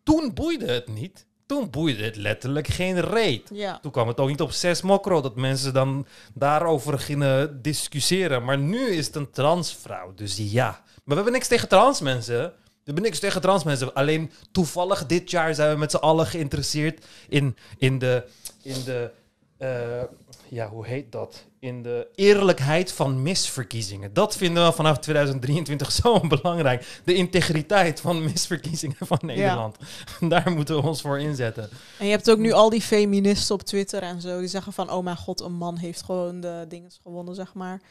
toen boeide het niet. Toen boeide het letterlijk geen reet. Ja. Toen kwam het ook niet op 6 mokro dat mensen dan daarover gingen discussiëren. Maar nu is het een transvrouw, dus ja. Maar we hebben niks tegen trans mensen. We hebben niks tegen trans mensen. Alleen toevallig dit jaar zijn we met z'n allen geïnteresseerd in, in de. In de eh, ja, hoe heet dat? In de eerlijkheid van misverkiezingen. Dat vinden we vanaf 2023 zo (laughs) belangrijk. De integriteit van misverkiezingen van Nederland. (laughs) Daar moeten we ons voor inzetten. En je hebt ook nu al die feministen op Twitter en zo. Die zeggen van, oh mijn god, een man heeft gewoon de dingen gewonnen, zeg maar.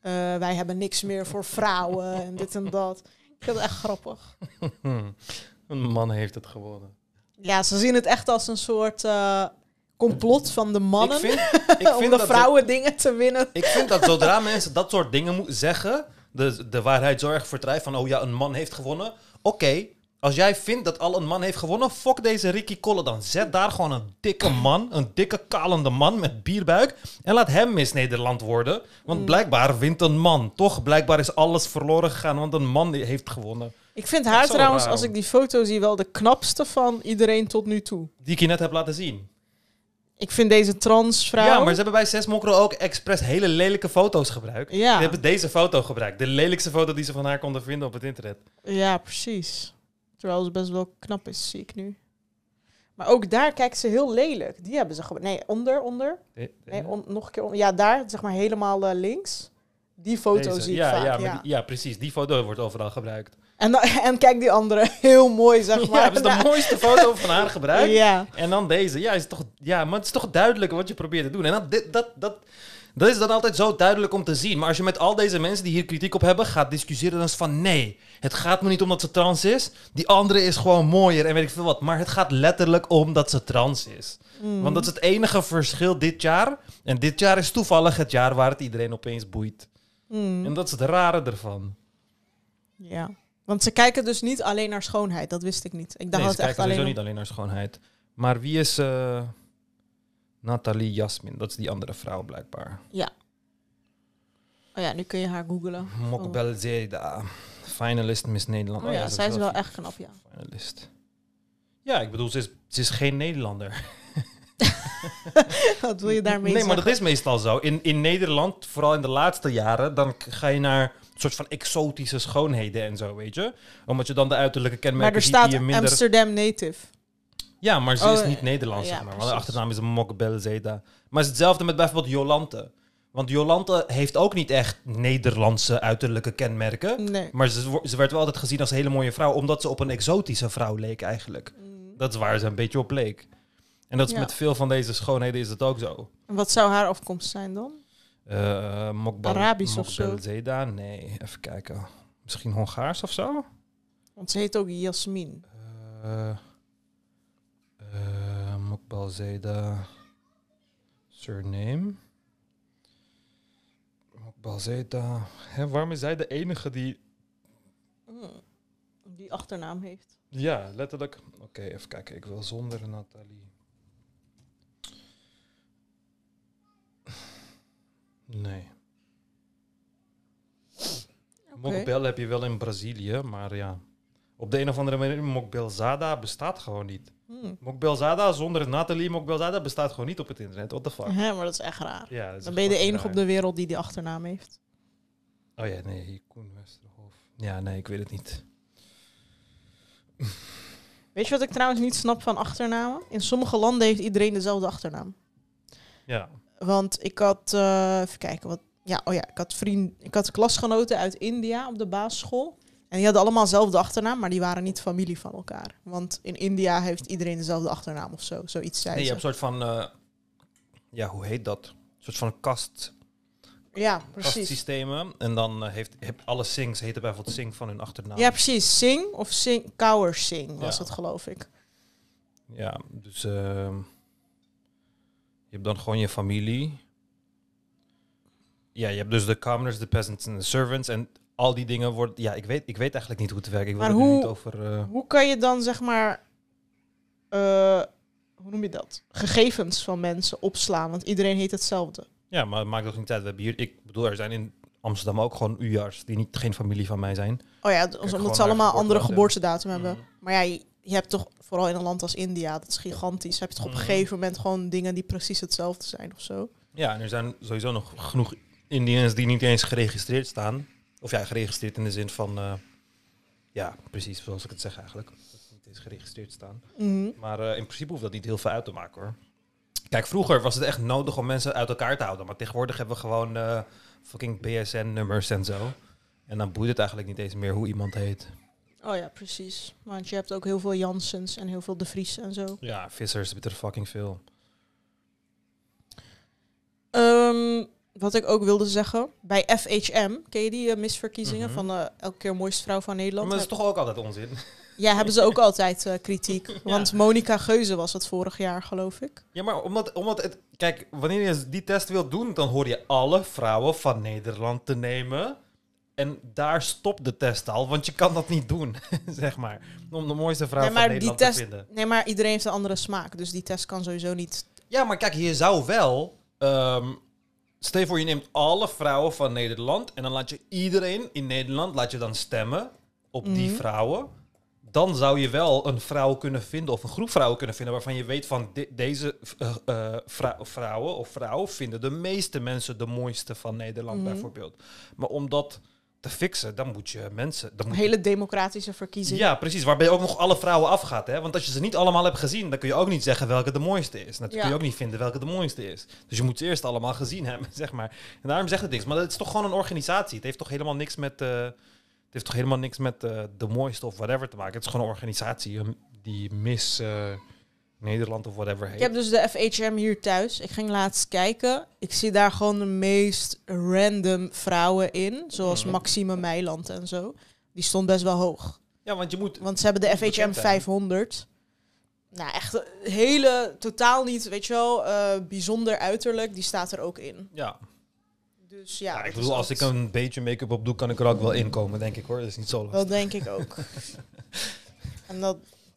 Eh, wij hebben niks meer voor vrouwen en dit en dat. Ik vind het echt grappig. (laughs) Een man heeft het gewonnen. Ja, ze zien het echt als een soort eh, complot van de mannen. Ik vind, (laughs) ik om vind de dat vrouwen dingen te winnen. Ik vind dat zodra (laughs) mensen dat soort dingen moeten zeggen, de, de waarheid zo erg van, oh ja, een man heeft gewonnen. Oké, als jij vindt dat al een man heeft gewonnen, fok deze Ricky Kolle dan. Zet daar gewoon een dikke man, een dikke kalende man met bierbuik en laat hem Miss Nederland worden. Want Mm. blijkbaar wint een man. Toch, blijkbaar is alles verloren gegaan, want een man heeft gewonnen. Ik vind haar trouwens, raar. als ik die foto zie, wel de knapste van iedereen tot nu toe. Die ik je net heb laten zien. Ik vind deze transvrouw... Ja, maar ze hebben bij Zes Mokro ook expres hele lelijke foto's gebruikt. Ja. Die hebben deze foto gebruikt. De lelijkste foto die ze van haar konden vinden op het internet. Ja, precies. Terwijl ze best wel knap is, zie ik nu. Maar ook daar kijkt ze heel lelijk. Die hebben ze gewoon... Nee, onder, onder. De- Nee, on- nog een keer onder. Ja, daar, zeg maar helemaal eh, links. Die foto Deze. zie ik ja, vaak, ja, ja. maar die- ja, precies. Die foto wordt overal gebruikt. En, dan, (laughs) en kijk die andere, (laughs) heel mooi, zeg maar. (laughs) Ja, hebben ze de mooiste foto van haar gebruikt. Ja. En dan deze. Ja, is toch, ja, maar het is toch duidelijk wat je probeert te doen. En dat, dit, dat, dat, dat is dan altijd zo duidelijk om te zien. Maar als je met al deze mensen die hier kritiek op hebben gaat discussiëren, dan is het van nee, het gaat me niet om dat ze trans is. Die andere is gewoon mooier en weet ik veel wat. Maar het gaat letterlijk om dat ze trans is. Mm. Want dat is het enige verschil dit jaar. En dit jaar is toevallig het jaar waar het iedereen opeens boeit. Mm. En dat is het rare ervan. Ja. Want ze kijken dus niet alleen naar schoonheid. Dat wist ik niet. Ik dacht nee, dat ze echt kijken alleen... om- niet alleen naar schoonheid. Maar wie is eh, Nathalie Jasmin? Dat is die andere vrouw blijkbaar. Oh ja, nu kun je haar googlen. Mokbel Zeda. Finalist Miss Nederland. Oh ja, ze zij is wel echt knap, ja. Finalist. Ja, ik bedoel, ze is, ze is geen Nederlander. (laughs) Wat wil je daarmee nee, maar dat is meestal zo. In, in Nederland, vooral in de laatste jaren, dan ga je naar soort van exotische schoonheden en zo, weet je? Omdat je dan de uiterlijke Maar kenmerken er ziet staat die je minder... Amsterdam native. Ja, maar ze Oh, is eh, niet Nederlands, ja, zeg maar. Want precies. de achternaam is Mokbel Zeda. Maar het is hetzelfde met bijvoorbeeld Jolante. Want Jolante heeft ook niet echt Nederlandse uiterlijke kenmerken. Nee. Maar ze, ze werd wel altijd gezien als een hele mooie vrouw, omdat ze op een exotische vrouw leek eigenlijk. Mm. Dat is waar ze een beetje op leek. En dat is Ja. met veel van deze schoonheden is het ook zo. En Wat zou haar afkomst zijn dan? Eh Mokbel, Arabisch of zo? Zeda? Nee, even kijken. Misschien Hongaars of zo? Want ze heet ook Jasmin. Eh eh, Mokbel Zeda. Surname. Mokbel Zeda. Hè, waarom is zij de enige die... Mm. Die achternaam heeft. Ja, letterlijk. Oké, even kijken. Ik wil zonder Nathalie. Nee. Oké. Mokbel heb je wel in Brazilië, maar ja. Op de een of andere manier, Mokbelzada bestaat gewoon niet. Hmm. Mokbelzada zonder Nathalie Mokbelzada bestaat gewoon niet op het internet. What the fuck? Hè, maar dat is echt raar. Ja, is Dan ben je de enige op de wereld die die achternaam heeft. Oh ja, nee, Koen Westerhof. Ja, nee, ik weet het niet. Weet je wat ik trouwens niet snap van achternamen? In sommige landen heeft iedereen dezelfde achternaam. Ja. Want ik had, eh, even kijken, wat, ja, oh ja, ik had vriend, ik had klasgenoten uit India op de basisschool. En die hadden allemaal dezelfde achternaam, maar die waren niet familie van elkaar. Want in India heeft iedereen dezelfde achternaam of zo, zoiets zei Nee, je ze. hebt een soort van... eh, ja, hoe heet dat? Een soort van kast, Ja, precies. kastsystemen. En dan eh, heeft, heeft alle Singhs heten bijvoorbeeld Singh van hun achternaam. Ja, precies. Singh of Singh, Kaur Singh was Ja. het, geloof ik. Ja, dus ehm, hebt dan gewoon je familie. Ja, je hebt dus de commoners, de peasants en de servants. En al die dingen worden... Ja, ik weet, ik weet eigenlijk niet hoe het werkt. Ik wil Maar er nu hoe- niet over... eh, Hoe kan je dan, zeg maar, eh, hoe noem je dat? Gegevens van mensen opslaan, want iedereen heet hetzelfde. ja, maar het maakt toch niet uit. We hebben hier... Ik bedoel, er zijn in Amsterdam ook gewoon UJA's die niet, geen familie van mij zijn. Oh ja, omdat ze allemaal andere geboortedatum. geboortedatum hebben. Mhm. Maar ja, je, hebt toch, vooral in een land als India, dat is gigantisch, heb je toch op een Mhm. gegeven moment gewoon dingen die precies hetzelfde zijn of zo. Ja, en er zijn sowieso nog genoeg Indiërs die niet eens geregistreerd staan. Of ja, geregistreerd in de zin van... eh, ja, precies zoals ik het zeg eigenlijk. Dat ze niet eens geregistreerd staan. Mhm. Maar eh, in principe hoeft dat niet heel veel uit te maken hoor. Kijk, vroeger was het echt nodig om mensen uit elkaar te houden. Maar tegenwoordig hebben we gewoon eh, fucking BSN-nummers en zo. En dan boeit het eigenlijk niet eens meer hoe iemand heet. Oh ja, precies. Want je hebt ook heel veel Jansens en heel veel De Vries en zo. Ja, vissers hebben er fucking veel. Ehm, wat ik ook wilde zeggen, bij FHM, ken je die eh, misverkiezingen Mhm. van eh, elke keer mooiste vrouw van Nederland? Maar dat is toch ook altijd onzin? (laughs) Ja, hebben ze ook altijd eh, kritiek. (laughs) Want Monica Geuze was het vorig jaar, geloof ik. Ja, maar omdat, omdat het... Kijk, wanneer je die test wilt doen, dan hoor je alle vrouwen van Nederland te nemen. En daar stopt de test al, want je kan dat niet doen, (laughs) zeg maar. Om de mooiste vrouw Nee, van die Nederland test- te vinden. Nee, maar iedereen heeft een andere smaak. Dus die test kan sowieso niet. Ja, maar kijk, je zou wel... ehm stel je voor, je neemt alle vrouwen van Nederland... en dan laat je iedereen in Nederland laat je dan stemmen op die Mhm. vrouwen. Dan zou je wel een vrouw kunnen vinden... of een groep vrouwen kunnen vinden... waarvan je weet van de- deze eh, eh, vrou- vrouwen of vrouw... vinden de meeste mensen de mooiste van Nederland Mhm. bijvoorbeeld. Maar om dat te fixen, dan moet je mensen... Dan moet Hele democratische verkiezing. ja, precies. Waarbij je ook nog alle vrouwen afgaat. Hè? Want als je ze niet allemaal hebt gezien, dan kun je ook niet zeggen welke de mooiste is. Dan Ja. kun je ook niet vinden welke de mooiste is. Dus je moet ze eerst allemaal gezien hebben, (laughs) zeg maar. En daarom zegt het niks. Maar het is toch gewoon een organisatie. Het heeft toch helemaal niks met, eh, het heeft toch helemaal niks met eh, de mooiste of whatever te maken. Het is gewoon een organisatie een- die Miss eh, Nederland of whatever heet. Ik heb dus de FHM hier thuis. Ik ging laatst kijken. Ik zie daar gewoon de meest random vrouwen in. Zoals Mhm. Maxime Meiland en zo. Die stond best wel hoog. Ja, want je moet... Want ze hebben de FHM bekend zijn. 500. Nou, echt hele, totaal niet, weet je wel, eh, bijzonder uiterlijk. Die staat er ook in. Ja, Dus ja, ja ik bedoel, als ik een beetje make-up op doe, kan ik er ook wel in komen, denk ik hoor. Dat is niet zo lastig. Dat denk ik ook. (laughs) en dat,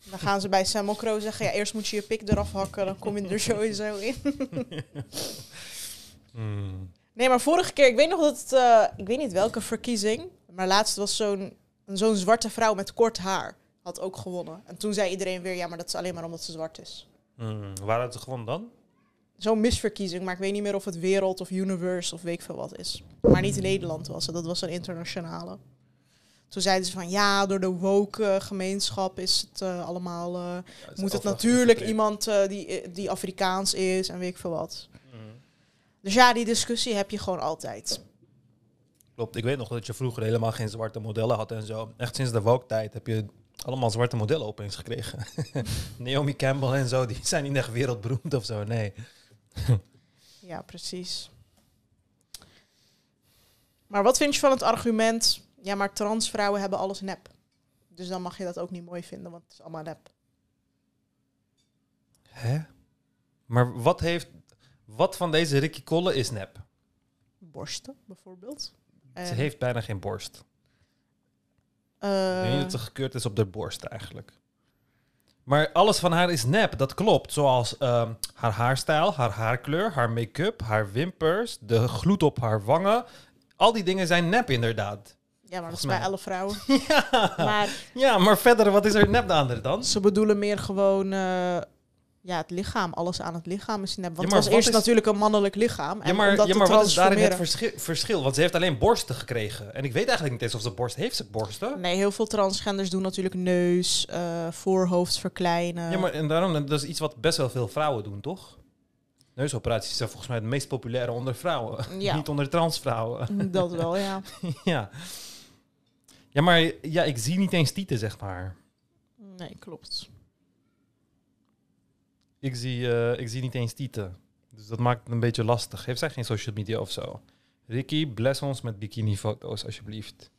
dan gaan ze bij Semmelkro zeggen, ja, eerst moet je je pik eraf hakken, dan kom je er sowieso in. (laughs) Hmm. Nee, maar vorige keer, ik weet nog dat het, eh, ik weet niet welke verkiezing, maar laatst was zo'n zo'n zwarte vrouw met kort haar, had ook gewonnen. En toen zei iedereen weer, ja, maar dat is alleen maar omdat ze zwart is. Hmm. Waar had ze gewonnen dan? Zo'n misverkiezing, maar ik weet niet meer of het wereld of universe of weet ik veel wat is. Maar niet in Nederland was het, dat was een internationale. Toen zeiden ze van ja, door de woke eh, gemeenschap is het eh, allemaal. eh, moet het natuurlijk iemand eh, die, die Afrikaans is en weet ik veel wat. Hmm. Dus ja, die discussie heb je gewoon altijd. Klopt, ik weet nog dat je vroeger helemaal geen zwarte modellen had en zo. Echt sinds de woke-tijd heb je allemaal zwarte modellen opeens gekregen. (laughs) Naomi Campbell en zo, die zijn niet echt wereldberoemd of zo, nee. Ja, precies. Maar wat vind je van het argument? Ja, maar transvrouwen hebben alles nep. Dus dan mag je dat ook niet mooi vinden, want het is allemaal nep. Hè? Maar wat heeft... Wat van deze Ricky Kolle is nep? Borsten, bijvoorbeeld. Ze En, heeft bijna geen borst. ik niet dat ze gekeurd is op de borst eigenlijk. Maar alles van haar is nep, dat klopt. Zoals ehm, haar haarstijl, haar haarkleur, haar make-up, haar wimpers, de gloed op haar wangen. Al die dingen zijn nep inderdaad. Ja, maar dat is bij alle vrouwen. (laughs) Ja. Maar ja, maar verder, wat is er nep aan er dan? ze bedoelen meer gewoon... eh, ja, het lichaam, alles aan het lichaam is nep. Want Ja, het was eerst is- natuurlijk een mannelijk lichaam. En Ja, maar, ja, wat is daarin het verschil, verschil? Want ze heeft alleen borsten gekregen. En ik weet eigenlijk niet eens of ze borst heeft. Ze borsten? Nee, heel veel transgenders doen natuurlijk neus, eh, voorhoofd verkleinen. Ja, maar en daarom, dat is iets wat best wel veel vrouwen doen, toch? Neusoperaties zijn volgens mij het meest populaire onder vrouwen. Ja. (laughs) niet onder transvrouwen. Dat wel, ja. (laughs) ja. Ja, maar ja, ik zie niet eens tieten, zeg maar. Nee, klopt. Ik zie, eh, ik zie niet eens tieten. Dus dat maakt het een beetje lastig. Heeft zij geen social media of zo? Ricky, bless ons met bikini-foto's, alsjeblieft.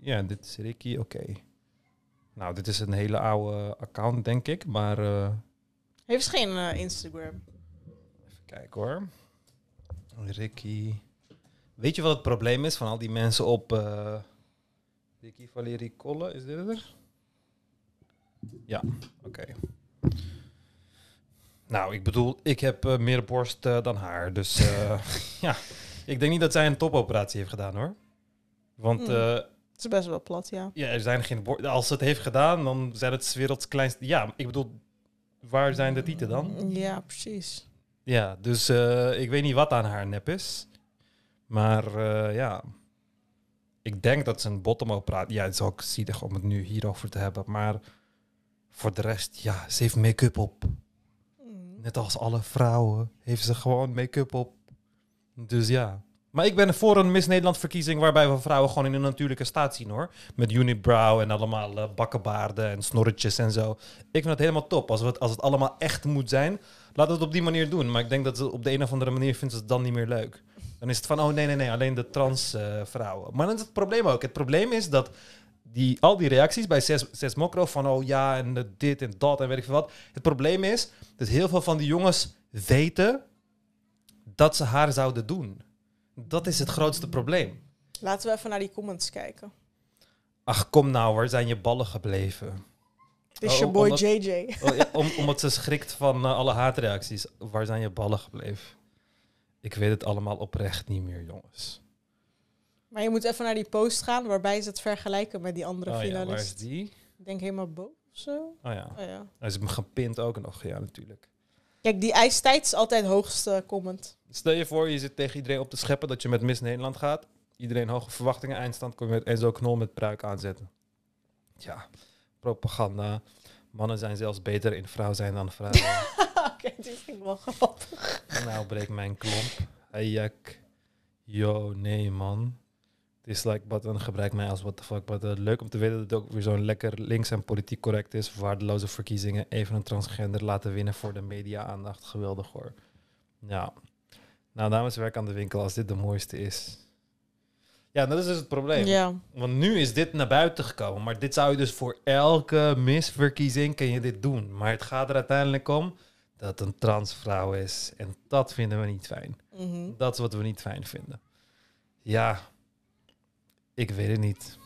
Ja, dit is Ricky, oké. Nou, dit is een hele oude account, denk ik. Maar eh, Heeft geen eh, Instagram? even kijken hoor. Ricky. Weet je wat het probleem is van al die mensen op... eh, Ricky Valerie Kolle, is dit er? Ja, oké. Nou, ik bedoel, ik heb eh, meer borst eh, dan haar. Dus (laughs) ja, ik denk niet dat zij een topoperatie heeft gedaan hoor. Want eh, Het is best wel plat, ja. ja, er zijn geen borst. Als ze het heeft gedaan, dan zijn het werelds kleinste. Ja, ik bedoel, waar zijn de tieten dan? Ja, precies. Ja, dus ik weet niet wat aan haar nep is. Maar eh, ja, ik denk dat ze een bottomoperatie... Ja, het is ook zielig om het nu hierover te hebben. Maar voor de rest, ja, ze heeft make-up op. Mm. Net als alle vrouwen heeft ze gewoon make-up op. Dus ja. Maar ik ben voor een Miss Nederland verkiezing waarbij we vrouwen gewoon in hun natuurlijke staat zien hoor. Met unibrow en allemaal eh, bakkenbaarden en snorretjes en zo. Ik vind het helemaal top. Als, we het, als het allemaal echt moet zijn, laat het op die manier doen. Maar ik denk dat ze op de een of andere manier vindt ze het dan niet meer leuk. Dan is het van, oh nee, nee, nee, alleen de trans eh, vrouwen. Maar dan is het probleem ook. Het probleem is dat die, al die reacties bij Ses, Ses Mokro van, oh ja, en dit en dat en weet ik veel wat. Het probleem is dat heel veel van die jongens weten dat ze haar zouden doen. Dat is het grootste probleem. Laten we even naar die comments kijken. Ach, kom nou, waar zijn je ballen gebleven? Is Oh, je boy omdat- JJ. Oh, om, omdat ze schrikt van eh, alle haatreacties. Waar zijn je ballen gebleven? Ik weet het allemaal oprecht niet meer, jongens. Maar je moet even naar die post gaan waarbij ze het vergelijken met die andere Oh ja, waar is finalist. die? Ik denk helemaal boven zo. Oh ja, Oh, ja. hij is hem gepint ook nog, ja natuurlijk. Kijk, die ijstijd is altijd hoogste comment. Stel je voor, je zit tegen iedereen op te scheppen dat je met Miss Nederland gaat. Iedereen hoge verwachtingen, eindstand kom je met Enzo Knol met pruik aanzetten. Ja, propaganda. Mannen zijn zelfs beter in vrouw zijn dan vrouwen. (laughs) Die vind ik wel grappig. nou, breek mijn klomp. Hey, jak. Yo, nee, man. Dislike button, gebruik mij als what the fuck button. Leuk om te weten dat het ook weer zo'n lekker links en politiek correct is. Waardeloze verkiezingen. Even een transgender laten winnen voor de media-aandacht. Geweldig hoor. Ja. Nou, dames, werk aan de winkel als dit de mooiste is. Ja, dat is dus het probleem. Ja. Want nu is dit naar buiten gekomen. Maar dit zou je dus voor elke misverkiezing kun je dit doen. Maar het gaat er uiteindelijk om dat een transvrouw is. En dat vinden we niet fijn. Mhm. Dat is wat we niet fijn vinden. Ja, ik weet het niet.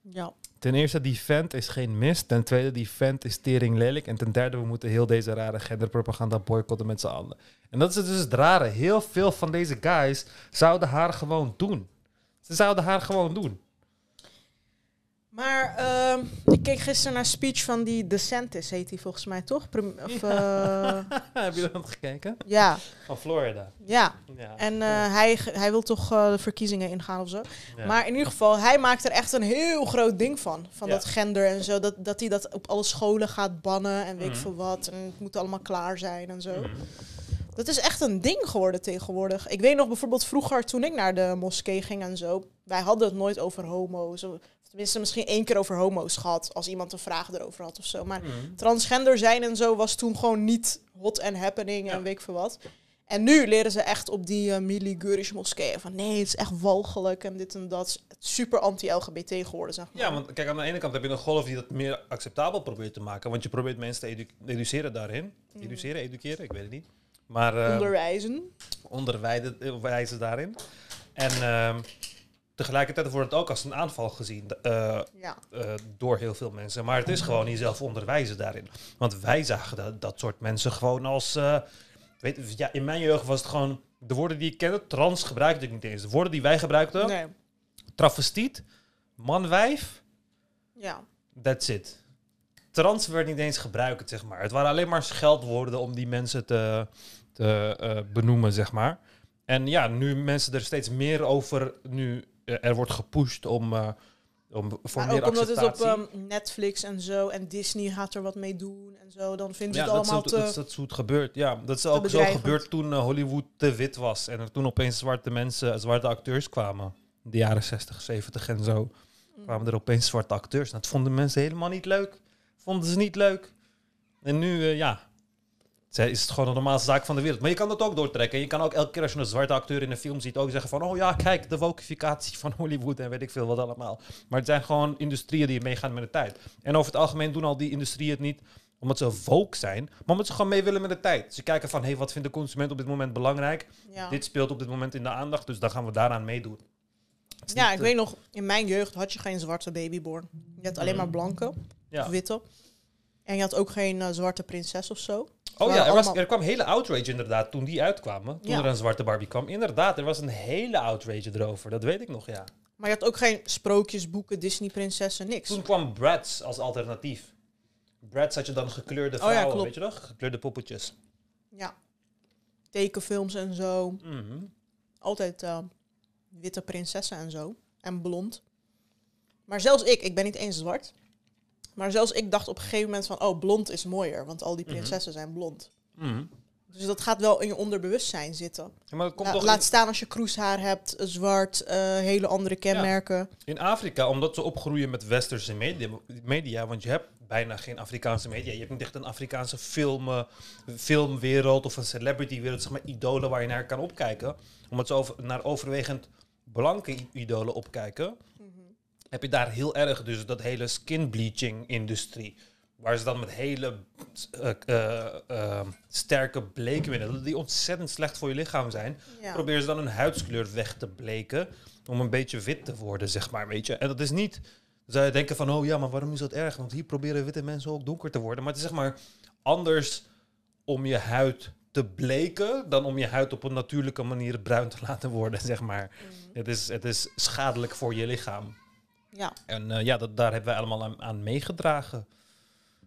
Ja. Ten eerste, die vent is geen mist. Ten tweede, die vent is tering lelijk. En ten derde, we moeten heel deze rare genderpropaganda boycotten met z'n allen. En dat is dus het rare. Heel veel van deze guys zouden haar gewoon doen. Ze zouden haar gewoon doen. Maar ehm, ik keek gisteren naar een speech van die DeSantis, heet hij volgens mij toch? Prim- of, (laughs) eh, Heb je dat gekeken? ja, Van Florida. ja. Ja. En eh, hij, hij wil toch eh, de verkiezingen ingaan of zo. Ja. Maar in ieder geval, hij maakt er echt een heel groot ding van. Van Ja. dat gender en zo. Dat, dat hij dat op alle scholen gaat bannen en weet ik Mhm. veel wat. En het moet allemaal klaar zijn en zo. Mhm. Dat is echt een ding geworden tegenwoordig. Ik weet nog bijvoorbeeld vroeger, toen ik naar de moskee ging en zo. Wij hadden het nooit over homo's. Tenminste, misschien één keer over homo's gehad. Als iemand een vraag erover had of zo. Maar Mhm. transgender zijn en zo was toen gewoon niet hot and happening Ja. en weet ik veel wat. En nu leren ze echt op die uh, Mili Gurish moskeeën van nee, het is echt walgelijk en dit en dat. Super anti-LGBT geworden, zeg maar. Ja, want kijk, aan de ene kant heb je een golf die dat meer acceptabel probeert te maken. Want je probeert mensen te edu- educeren daarin. Educeren, educeren, ik weet het niet. Maar eh, Onderwijzen. onderwijzen eh, wijzen daarin. En ehm, tegelijkertijd wordt het ook als een aanval gezien eh, Ja. eh, door heel veel mensen. Maar het is gewoon jezelf onderwijzen daarin. Want wij zagen dat, dat soort mensen gewoon als... eh, weet, ja, in mijn jeugd was het gewoon... De woorden die ik kende, trans gebruikte ik niet eens. De woorden die wij gebruikten, Nee. travestiet, manwijf... Ja. That's it. Trans werd niet eens gebruikt, zeg maar. Het waren alleen maar scheldwoorden om die mensen te, te benoemen, zeg maar. En ja, nu mensen er steeds meer over, nu er wordt gepusht om, eh, om voor Maar meer ook omdat het op ehm, Netflix en zo en Disney gaat er wat mee doen en zo, dan vinden ze ja, het dat allemaal hoe- dat, is- te... dat is hoe het gebeurt. Ja, dat is ook zo gebeurd toen eh, Hollywood te wit was. En er toen opeens zwarte mensen, zwarte acteurs kwamen. In de jaren 60, 70 en zo. Mm. kwamen er opeens zwarte acteurs. Dat vonden mensen helemaal niet leuk. Vonden ze niet leuk. En nu, eh, ja, zij- is het gewoon de normaalste zaak van de wereld. Maar je kan dat ook doortrekken. Je kan ook elke keer als je een zwarte acteur in een film ziet... ook zeggen van, oh ja, kijk, de wokificatie van Hollywood... en weet ik veel wat allemaal. Maar het zijn gewoon industrieën die meegaan met de tijd. En over het algemeen doen al die industrieën het niet omdat ze woke zijn... maar omdat ze gewoon mee willen met de tijd. Ze kijken van, hé, hey, wat vindt de consument op dit moment belangrijk? Ja, Dit speelt op dit moment in de aandacht, dus dan gaan we daaraan meedoen. Ja ik eh, weet nog, in mijn jeugd had je geen zwarte babyborn. Je had alleen Mhm. maar blanke ja. of witte. En je had ook geen eh, zwarte prinses of zo. Oh ja, er, was, er kwam hele outrage inderdaad toen die uitkwamen. Toen Ja. er een zwarte Barbie kwam. Inderdaad, er was een hele outrage erover. Dat weet ik nog, ja. Maar je had ook geen sprookjesboeken, Disney-prinsessen, niks. Toen kwam Bratz als alternatief. Bratz had je dan gekleurde Oh ja, vrouwen, weet je nog? Gekleurde poppetjes. Ja. Tekenfilms en zo. Mhm. Altijd eh, witte prinsessen en zo. En blond. Maar zelfs ik, ik ben niet eens zwart. Maar zelfs ik dacht op een gegeven moment van, oh, blond is mooier. Want al die Mhm. prinsessen zijn blond. Mhm. Dus dat gaat wel in je onderbewustzijn zitten. Ja, maar komt La- toch laat in, staan als je kroeshaar hebt, zwart, eh, hele andere kenmerken. in Afrika, omdat ze opgroeien met westerse media, media, want je hebt bijna geen Afrikaanse media. Je hebt niet echt een Afrikaanse film, eh, filmwereld of een celebritywereld, zeg maar idolen waar je naar kan opkijken. Omdat ze over, naar overwegend blanke idolen opkijken. Heb je daar heel erg dus dat hele skin bleaching industrie. Waar ze dan met hele eh, eh, eh, sterke bleekmiddelen, die ontzettend slecht voor je lichaam zijn, Ja. proberen ze dan hun huidskleur weg te bleken. Om een beetje wit te worden, zeg maar, weet je. En dat is niet... Zou je denken van, oh ja, maar waarom is dat erg? Want hier proberen witte mensen ook donker te worden. Maar het is zeg maar anders om je huid te bleken... dan om je huid op een natuurlijke manier bruin te (laughs) laten worden, zeg maar. Mhm. Het, is, het is schadelijk voor je lichaam. Ja. En eh, ja, dat, daar hebben wij allemaal aan, aan meegedragen.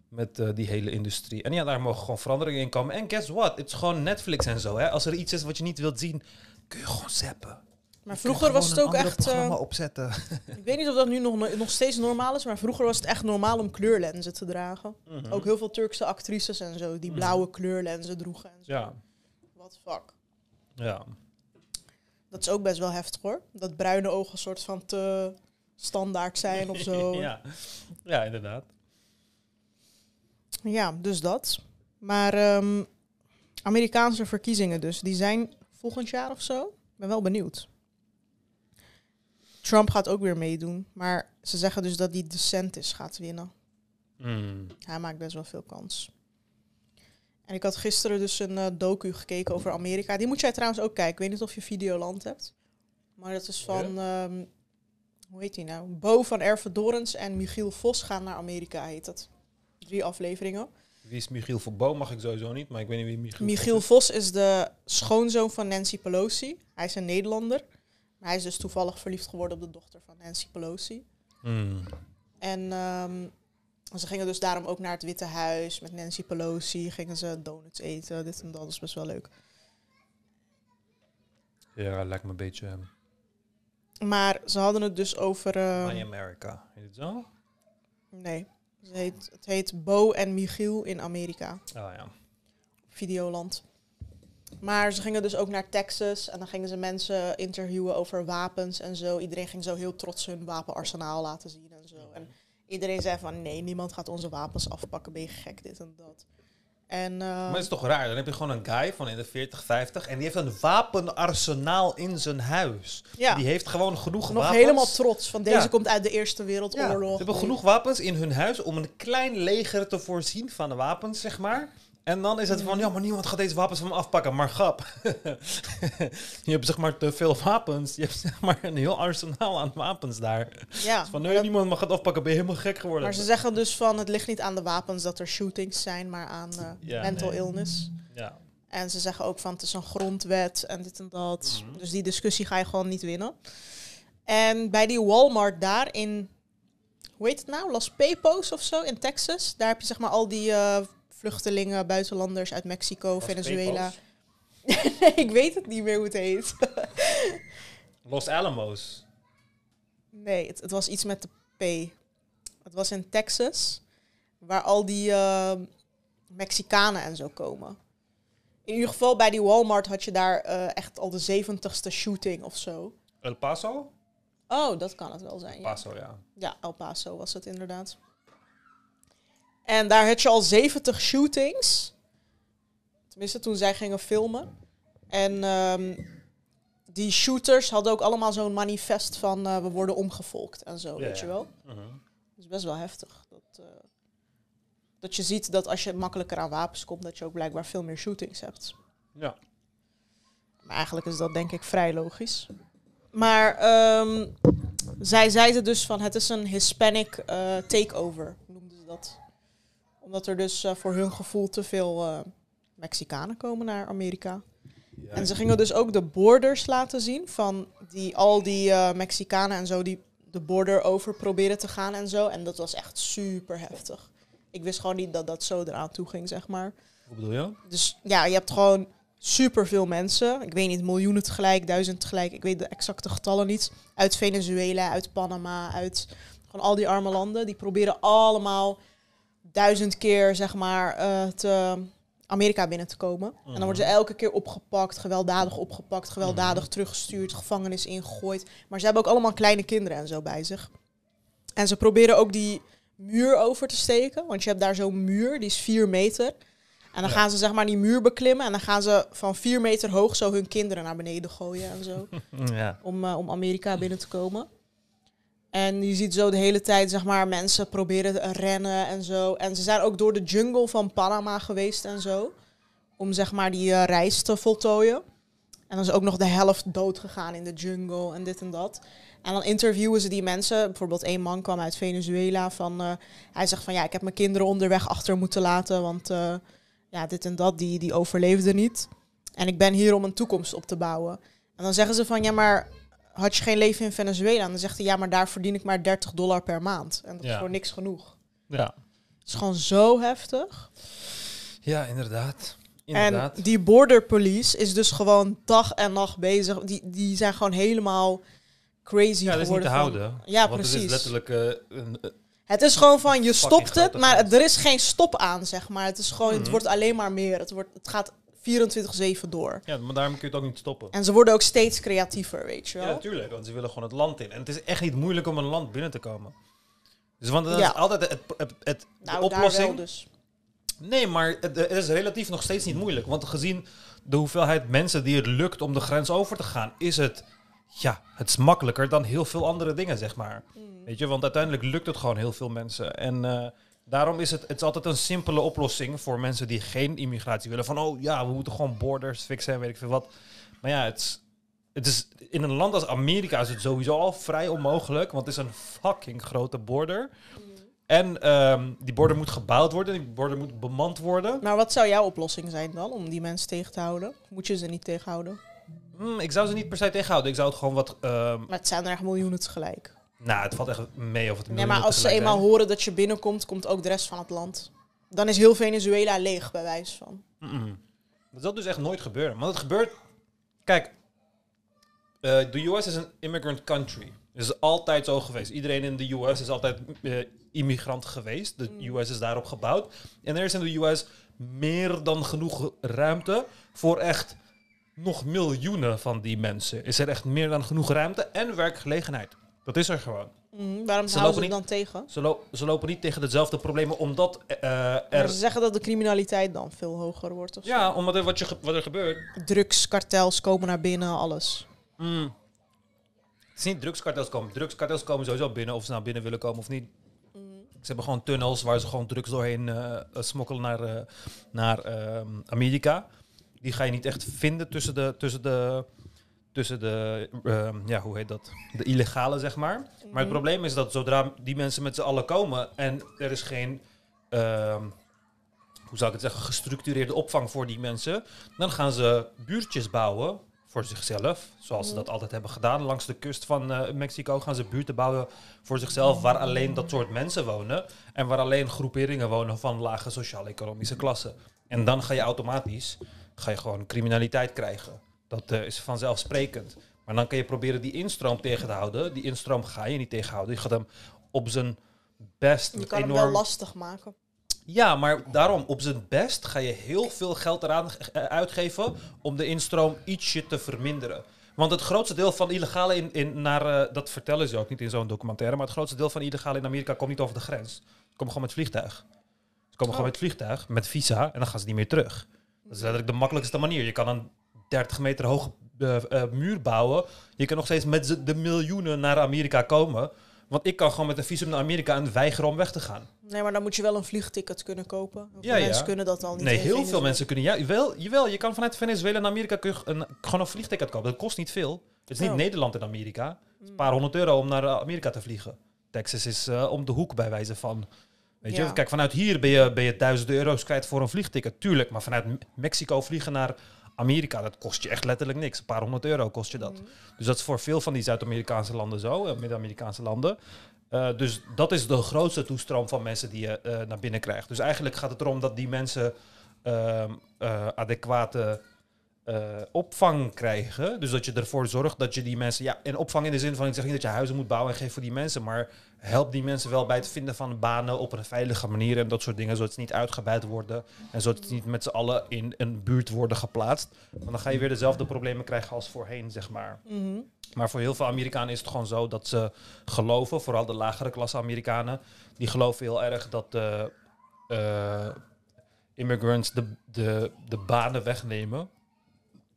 Met eh, die hele industrie. En ja, daar mogen gewoon veranderingen in komen. En guess what? Het is gewoon Netflix en zo. Hè? Als er iets is wat je niet wilt zien, kun je gewoon zappen. Maar vroeger was het ook echt... programma opzetten. (laughs) ik weet niet of dat nu nog, nog steeds normaal is, maar vroeger was het echt normaal om kleurlenzen te dragen. Mhm. Ook heel veel Turkse actrices en zo, die blauwe kleurlenzen droegen. En zo. Ja, What the fuck. ja. Dat is ook best wel heftig hoor. Dat bruine ogen soort van te standaard zijn of (laughs) zo. ja. ja, inderdaad. Ja, dus dat. Maar ehm, Amerikaanse verkiezingen dus, die zijn volgend jaar of zo. Ik ben wel benieuwd. Trump gaat ook weer meedoen. Maar ze zeggen dus dat die DeSantis gaat winnen. Mm. Hij maakt best wel veel kans. En ik had gisteren dus een eh, docu gekeken over Amerika. Die moet jij trouwens ook kijken. Ik weet niet of je Videoland hebt. Maar dat is van... ehm, hoe heet die nou? Bo van Ervedorens en Michiel Vos gaan naar Amerika, heet het. Drie afleveringen. Wie is Michiel Verboom? Mag ik sowieso niet, maar ik weet niet wie Michiel, Michiel Vos Vos is de schoonzoon van Nancy Pelosi. Hij is een Nederlander. Maar hij is dus toevallig verliefd geworden op de dochter van Nancy Pelosi. is. Mm. En ehm, ze gingen dus daarom ook naar het Witte Huis met Nancy Pelosi. Gingen ze donuts eten, dit en dat. Dat is best wel leuk. Ja, lijkt me een beetje um, Maar ze hadden het dus over... ehm, My America. Heet het zo? Oh nee, het heet, het heet Bo en Michiel in Amerika. ja. Videoland. Maar ze gingen dus ook naar Texas en dan gingen ze mensen interviewen over wapens en zo. Iedereen ging zo heel trots hun wapenarsenaal laten zien en zo. En iedereen zei van nee, niemand gaat onze wapens afpakken, ben je gek, dit en dat. En eh, Maar het is toch raar? Dan heb je gewoon een guy van in de 40, 50 en die heeft een wapenarsenaal in zijn huis. ja, Die heeft gewoon genoeg nog wapens. helemaal trots van deze Ja. komt uit de Eerste Ja, Wereldoorlog. ze hebben genoeg wapens in hun huis om een klein leger te voorzien van de wapens, zeg maar. En dan is het van, ja, maar niemand gaat deze wapens van me afpakken. Maar grap, (laughs) je hebt zeg maar te veel wapens. Je hebt zeg maar een heel arsenaal aan wapens daar. Ja, Van, maar nee, dat- niemand mag het afpakken. Ben je helemaal gek geworden? maar ze zeggen dus van het ligt niet aan de wapens dat er shootings zijn, maar aan eh, Ja, mental nee. illness. Ja. En ze zeggen ook van het is een grondwet en dit en dat. Mhm. Dus die discussie ga je gewoon niet winnen. En bij die Walmart daar in hoe heet het nou? Las Pepos of zo in Texas. Daar heb je zeg maar al die eh, vluchtelingen, buitenlanders uit Mexico, Venezuela. (laughs) Nee, ik weet het niet meer hoe het heet. (laughs) Los Alamos. nee, het, het was iets met de P. Het was in Texas, waar al die eh, Mexicanen en zo komen. In ieder geval bij die Walmart had je daar eh, echt al de zeventigste shooting of zo. El Paso? Oh, dat kan het wel zijn. Ja. Paso, ja. Ja, El Paso was het inderdaad. En daar had je al 70 shootings. Tenminste, toen zij gingen filmen. En ehm, die shooters hadden ook allemaal zo'n manifest van eh, we worden omgevolkt en zo, Ja, weet je wel. Mhm. Dat is best wel heftig. Dat, eh, dat je ziet dat als je makkelijker aan wapens komt, dat je ook blijkbaar veel meer shootings hebt. Ja. Maar eigenlijk is dat denk ik vrij logisch. Maar ehm, zij zeiden dus van het is een Hispanic eh, takeover, noemden ze dat. Omdat er dus eh, voor hun gevoel te veel eh, Mexicanen komen naar Amerika. Ja. En ze gingen dus ook de borders laten zien van die, al die eh, Mexicanen en zo die de border over proberen te gaan en zo. En dat was echt super heftig. Ik wist gewoon niet dat dat zo eraan toe ging, zeg maar. Hoe bedoel je? Dus ja, je hebt gewoon super veel mensen. Ik weet niet, miljoenen tegelijk, duizend tegelijk. Ik weet de exacte getallen niet. Uit Venezuela, uit Panama, uit gewoon al die arme landen. Die proberen allemaal duizend keer, zeg maar, eh, te Amerika binnen te komen. En dan worden ze elke keer opgepakt, gewelddadig opgepakt, gewelddadig teruggestuurd, gevangenis ingegooid. Maar ze hebben ook allemaal kleine kinderen en zo bij zich. En ze proberen ook die muur over te steken. Want je hebt daar zo'n muur, die is vier meter. En dan Ja. gaan ze zeg maar die muur beklimmen. En dan gaan ze van vier meter hoog zo hun kinderen naar beneden gooien en zo. (laughs) Ja. om, eh, om Amerika binnen te komen. En je ziet zo de hele tijd zeg maar mensen proberen te rennen en zo. En ze zijn ook door de jungle van Panama geweest en zo. Om zeg maar die eh, reis te voltooien. En dan is ook nog de helft dood gegaan in de jungle en dit en dat. En dan interviewen ze die mensen. Bijvoorbeeld één man kwam uit Venezuela. Van, eh, hij zegt van ja, ik heb mijn kinderen onderweg achter moeten laten. Want eh, ja, dit en dat, die, die overleefden niet. En ik ben hier om een toekomst op te bouwen. En dan zeggen ze van ja, maar had je geen leven in Venezuela? En dan zegt hij ja, maar daar verdien ik maar 30 dollar per maand. En dat is Ja. voor niks genoeg. Ja. Het is gewoon zo heftig. Ja, inderdaad. Inderdaad. En die border police is dus gewoon dag en nacht bezig. Die, die zijn gewoon helemaal crazy ja, dat is niet geworden. te van- houden. Ja, want precies. het is letterlijk eh, een... eh, Het is gewoon van, je stopt het, maar er is geen stop aan, zeg maar. Het is gewoon, het Mhm. wordt alleen maar meer. Het, wordt, het gaat 24-7 door. ja, maar daarom kun je het ook niet stoppen. En ze worden ook steeds creatiever, weet je Ja, wel. natuurlijk, want ze willen gewoon het land in. En het is echt niet moeilijk om een land binnen te komen. Dus want dat Ja. is altijd het, het, het, de nou, daar oplossing. wel dus. Nee, maar het, het is relatief nog steeds niet moeilijk. Want gezien de hoeveelheid mensen die het lukt om de grens over te gaan, is het, ja, het is makkelijker dan heel veel andere dingen, zeg maar. Weet je, want uiteindelijk lukt het gewoon heel veel mensen. En eh, daarom is het, het is altijd een simpele oplossing voor mensen die geen immigratie willen. Van, oh ja, we moeten gewoon borders fixen en weet ik veel wat. Maar ja, het is, het is, in een land als Amerika is het sowieso al vrij onmogelijk. Want het is een fucking grote border. En ehm, die border moet gebouwd worden. Die border moet bemand worden. Maar wat zou jouw oplossing zijn dan om die mensen tegen te houden? Moet je ze niet tegenhouden? Hmm, ik zou ze niet per se tegenhouden. Ik zou het gewoon wat... ehm, Maar het zijn er echt miljoenen tegelijk. Nou, het valt echt mee of het Nee, maar als ze eenmaal zijn. horen dat je binnenkomt, komt ook de rest van het land. Dan is heel Venezuela leeg, bij wijze van. Dat zal dus echt nooit gebeuren. Want het gebeurt... Kijk, eh, de US is een immigrant country. Het is altijd zo geweest. Iedereen in de US is altijd eh, immigrant geweest. De Mm. US is daarop gebouwd. En er is in de US meer dan genoeg ruimte voor echt nog miljoenen van die mensen. Is er echt meer dan genoeg ruimte en werkgelegenheid. Dat is er gewoon. Mhm, waarom Ze houden ze dan tegen? Ze, lo- ze lopen niet tegen dezelfde problemen omdat eh, Maar er... ze zeggen dat de criminaliteit dan veel hoger wordt. Of zo. Ja, omdat er wat, je, wat er gebeurt. Drugskartels komen naar binnen, alles. Mm. Het is niet drugskartels komen. Drugskartels komen sowieso binnen, of ze nou binnen willen komen of niet. Ze hebben gewoon tunnels waar ze gewoon drugs doorheen eh, eh, smokkelen naar, eh, naar ehm, Amerika. Die ga je niet echt vinden tussen de, tussen de, tussen de ehm, ja, hoe heet dat? De illegale, zeg maar. Maar het probleem is dat zodra die mensen met z'n allen komen en er is geen, ehm, hoe zou ik het zeggen, gestructureerde opvang voor die mensen, dan gaan ze buurtjes bouwen voor zichzelf. Zoals ze dat altijd hebben gedaan. Langs de kust van eh, Mexico gaan ze buurten bouwen voor zichzelf. Waar alleen dat soort mensen wonen. En waar alleen groeperingen wonen van lage sociaal-economische klassen. En dan ga je automatisch ga je gewoon criminaliteit krijgen. Dat eh, is vanzelfsprekend. Maar dan kan je proberen die instroom tegen te houden. Die instroom ga je niet tegenhouden. Je gaat hem op zijn best Je kan hem enorm... wel lastig maken. Ja, maar daarom op zijn best ga je heel veel geld eraan eh, uitgeven om de instroom ietsje te verminderen. Want het grootste deel van illegale in, in naar, eh, dat vertellen ze ook niet in zo'n documentaire, maar het grootste deel van illegale in Amerika komt niet over de grens. Ze komen gewoon met vliegtuig. Ze komen gewoon Oh. met vliegtuig, met visa, en dan gaan ze niet meer terug. Dat is letterlijk de makkelijkste manier. Je kan een 30 meter hoge eh, eh, muur bouwen. Je kan nog steeds met de miljoenen naar Amerika komen. Want ik kan gewoon met een visum naar Amerika en weigeren om weg te gaan. Nee, maar dan moet je wel een vliegticket kunnen kopen. Veel Ja, ja. mensen kunnen dat al niet. Nee, heel veel mensen kunnen. Ja, jawel, jawel, je kan vanuit Venezuela naar Amerika kun je een, gewoon een vliegticket kopen. Dat kost niet veel. Het is niet Oh. Nederland en Amerika. Het is Mm. een paar honderd euro om naar eh, Amerika te vliegen. Texas is om de hoek bij wijze van. Weet Ja. je, kijk, vanuit hier ben je, ben je duizenden euro's kwijt voor een vliegticket. Tuurlijk, maar vanuit Me- Mexico vliegen naar Amerika, dat kost je echt letterlijk niks. Een paar honderd euro kost je dat. Mm. Dus dat is voor veel van die Zuid-Amerikaanse landen zo, eh, Midden-Amerikaanse landen. Eh, dus dat is de grootste toestroom van mensen die je eh, naar binnen krijgt. Dus eigenlijk gaat het erom dat die mensen ehm, eh, adequate opvang krijgen. Dus dat je ervoor zorgt dat je die mensen... Ja, en opvang in de zin van, ik zeg niet dat je huizen moet bouwen en geef voor die mensen, maar help die mensen wel bij het vinden van banen op een veilige manier en dat soort dingen, zodat ze niet uitgebuit worden en zodat ze niet met z'n allen in een buurt worden geplaatst. Want dan ga je weer dezelfde problemen krijgen als voorheen, zeg maar. Mhm. Maar voor heel veel Amerikanen is het gewoon zo dat ze geloven, vooral de lagere klasse Amerikanen, die geloven heel erg dat de eh, immigrants de, de, de banen wegnemen.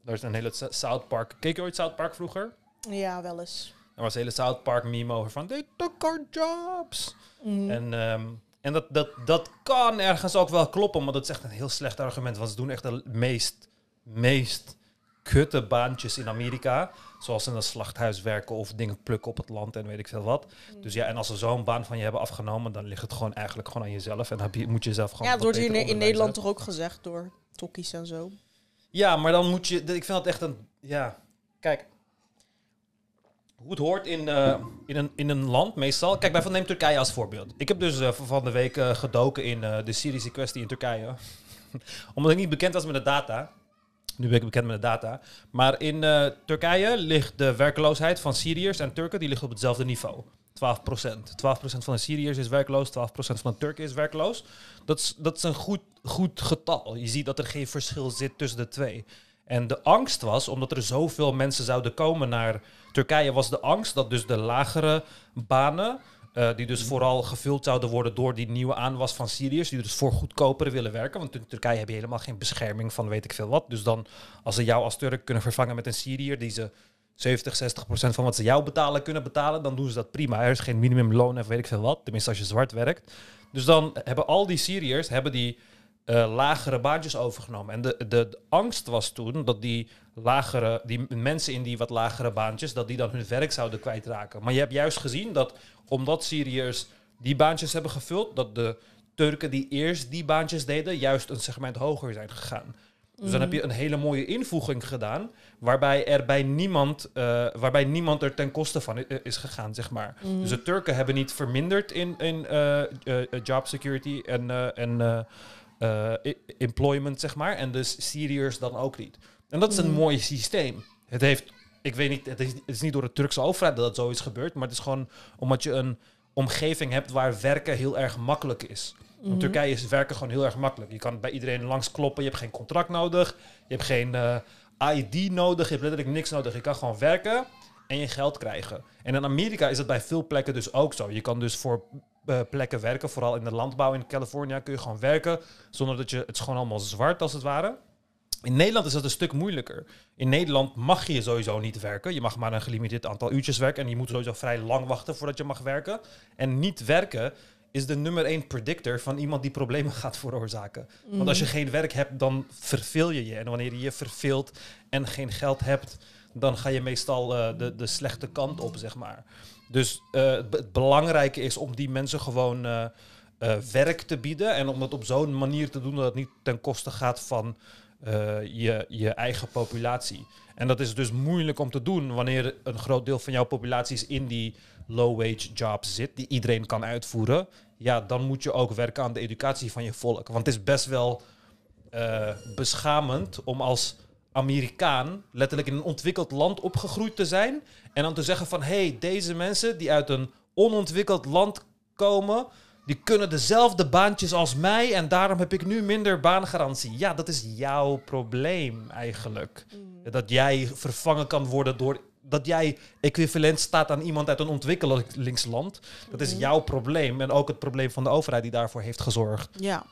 Er is een hele South Park. Keek je ooit South Park vroeger? Ja, wel eens. Er was een hele South Park meme over van they took our jobs. Mhm. En, ehm, en dat, dat, dat kan ergens ook wel kloppen, maar dat is echt een heel slecht argument. Want ze doen echt de meest, meest kutte baantjes in Amerika. Zoals in een slachthuis werken of dingen plukken op het land en weet ik veel wat. Dus ja, en als ze zo'n baan van je hebben afgenomen, dan ligt het gewoon eigenlijk gewoon aan jezelf. En dan je, moet je zelf gewoon ja, het wat wordt hier in, in. Nederland toch ook gezegd door tokkies en zo. Ja, maar dan moet je. Ik vind dat echt een. Ja, kijk. Hoe het hoort in, eh, in, een, in een land meestal. Kijk, bijvoorbeeld neem Turkije als voorbeeld. Ik heb dus eh, van de week eh, gedoken in de Syrische kwestie in Turkije. (laughs) Omdat ik niet bekend was met de data. Nu ben ik bekend met de data. Maar in Turkije ligt de werkloosheid van Syriërs en Turken die ligt op hetzelfde niveau. 12 procent. 12 procent van de Syriërs is werkloos, 12 procent van de Turken is werkloos. Dat is, dat is een goed, goed getal. Je ziet dat er geen verschil zit tussen de twee. En de angst was, omdat er zoveel mensen zouden komen naar Turkije, was de angst dat dus de lagere banen, eh, die dus vooral gevuld zouden worden door die nieuwe aanwas van Syriërs, die dus voor goedkoper willen werken. Want in Turkije heb je helemaal geen bescherming van weet ik veel wat. Dus dan, als ze jou als Turk kunnen vervangen met een Syriër die ze 70, 60 procent van wat ze jou betalen kunnen betalen, dan doen ze dat prima. Er is geen minimumloon of weet ik veel wat. Tenminste, als je zwart werkt. Dus dan hebben al die Syriërs hebben die eh, lagere baantjes overgenomen. En de, de, de angst was toen dat die lagere, die mensen in die wat lagere baantjes, dat die dan hun werk zouden kwijtraken. Maar je hebt juist gezien dat omdat Syriërs die baantjes hebben gevuld, dat de Turken die eerst die baantjes deden, juist een segment hoger zijn gegaan. Dus dan heb je een hele mooie invoeging gedaan, waarbij er bij niemand, eh, waarbij niemand er ten koste van i- is gegaan, zeg maar. Mhm. Dus de Turken hebben niet verminderd in, in eh, eh, eh, job security en, eh, en eh, employment, zeg maar. En dus Syriërs dan ook niet. En dat is een Mhm. mooi systeem. Het heeft, ik weet niet, het is, het is niet door de Turkse overheid dat dat zo is gebeurd, maar het is gewoon omdat je een omgeving hebt waar werken heel erg makkelijk is. Mhm. Want Turkije is werken gewoon heel erg makkelijk. Je kan bij iedereen langs kloppen. Je hebt geen contract nodig. Je hebt geen eh, ID nodig. Je hebt letterlijk niks nodig. Je kan gewoon werken en je geld krijgen. En in Amerika is dat bij veel plekken dus ook zo. Je kan dus voor plekken werken. Vooral in de landbouw in Californië kun je gewoon werken. Zonder dat je... Het is gewoon allemaal zwart als het ware. In Nederland is dat een stuk moeilijker. In Nederland mag je sowieso niet werken. Je mag maar een gelimiteerd aantal uurtjes werken. En je moet sowieso vrij lang wachten voordat je mag werken. En niet werken is de nummer één predictor van iemand die problemen (laughs) gaat veroorzaken. Want als je geen werk hebt, dan verveel je je. En wanneer je je verveelt en geen geld hebt, dan ga je meestal eh, de, de slechte kant op, zeg maar. Dus eh, het, be- het belangrijke is om die mensen gewoon eh, eh, werk te bieden. En om dat op zo'n manier te doen dat het niet ten koste gaat van je, je eigen populatie. En dat is dus moeilijk om te doen wanneer een groot deel van jouw populatie in die low-wage jobs zit, die iedereen kan uitvoeren. Ja, dan moet je ook werken aan de educatie van je volk. Want het is best wel beschamend om als Amerikaan letterlijk in een ontwikkeld land opgegroeid te zijn. En dan te zeggen van, hé, hey, deze mensen die uit een onontwikkeld land komen, die kunnen dezelfde baantjes als mij en daarom heb ik nu minder baangarantie. Ja, dat is jouw probleem eigenlijk. Dat jij vervangen kan worden door dat jij equivalent staat aan iemand uit een ontwikkelingsland. Dat is Mhm. jouw probleem en ook het probleem van de overheid die daarvoor heeft gezorgd. Ja.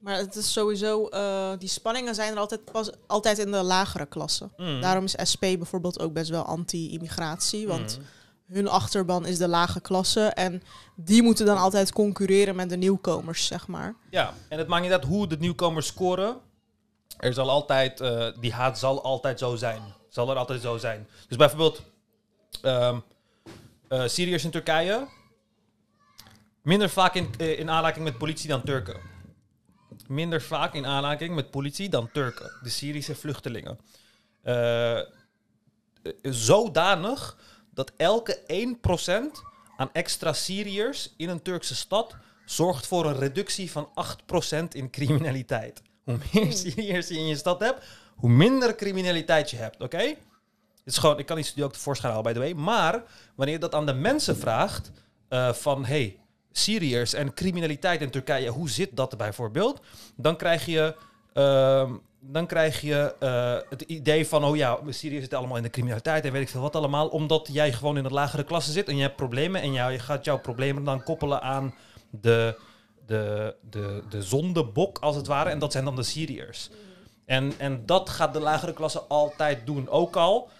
Maar het is sowieso, eh, die spanningen zijn er altijd, pas, altijd in de lagere klassen. Mm. Daarom is SP bijvoorbeeld ook best wel anti-immigratie. Want Mm. hun achterban is de lage klasse. En die moeten dan altijd concurreren met de nieuwkomers, zeg maar. Ja, en het maakt niet uit hoe de nieuwkomers scoren. Er zal altijd, eh, die haat zal altijd zo zijn. Zal er altijd zo zijn. Dus bijvoorbeeld, ehm eh, Syriërs in Turkije, minder vaak in, in aanraking met politie dan Turken. Minder vaak in aanraking met politie dan Turken. De Syrische vluchtelingen. Eh, zodanig dat elke 1% aan extra Syriërs in een Turkse stad zorgt voor een reductie van 8% in criminaliteit. Hoe meer Syriërs je in je stad hebt, hoe minder criminaliteit je hebt, oké? Het is gewoon, ik kan die studie ook tevoorschijn halen, by the way. Maar wanneer je dat aan de mensen vraagt, eh, van hey, Syriërs en criminaliteit in Turkije, hoe zit dat bijvoorbeeld? Dan krijg je, ehm, dan krijg je eh, het idee van, oh ja, Syriërs zitten allemaal in de criminaliteit en weet ik veel wat allemaal, omdat jij gewoon in de lagere klasse zit en je hebt problemen en jij gaat jouw problemen dan koppelen aan de, de, de, de zondebok, als het ware, en dat zijn dan de Syriërs. En, en dat gaat de lagere klasse altijd doen, ook al.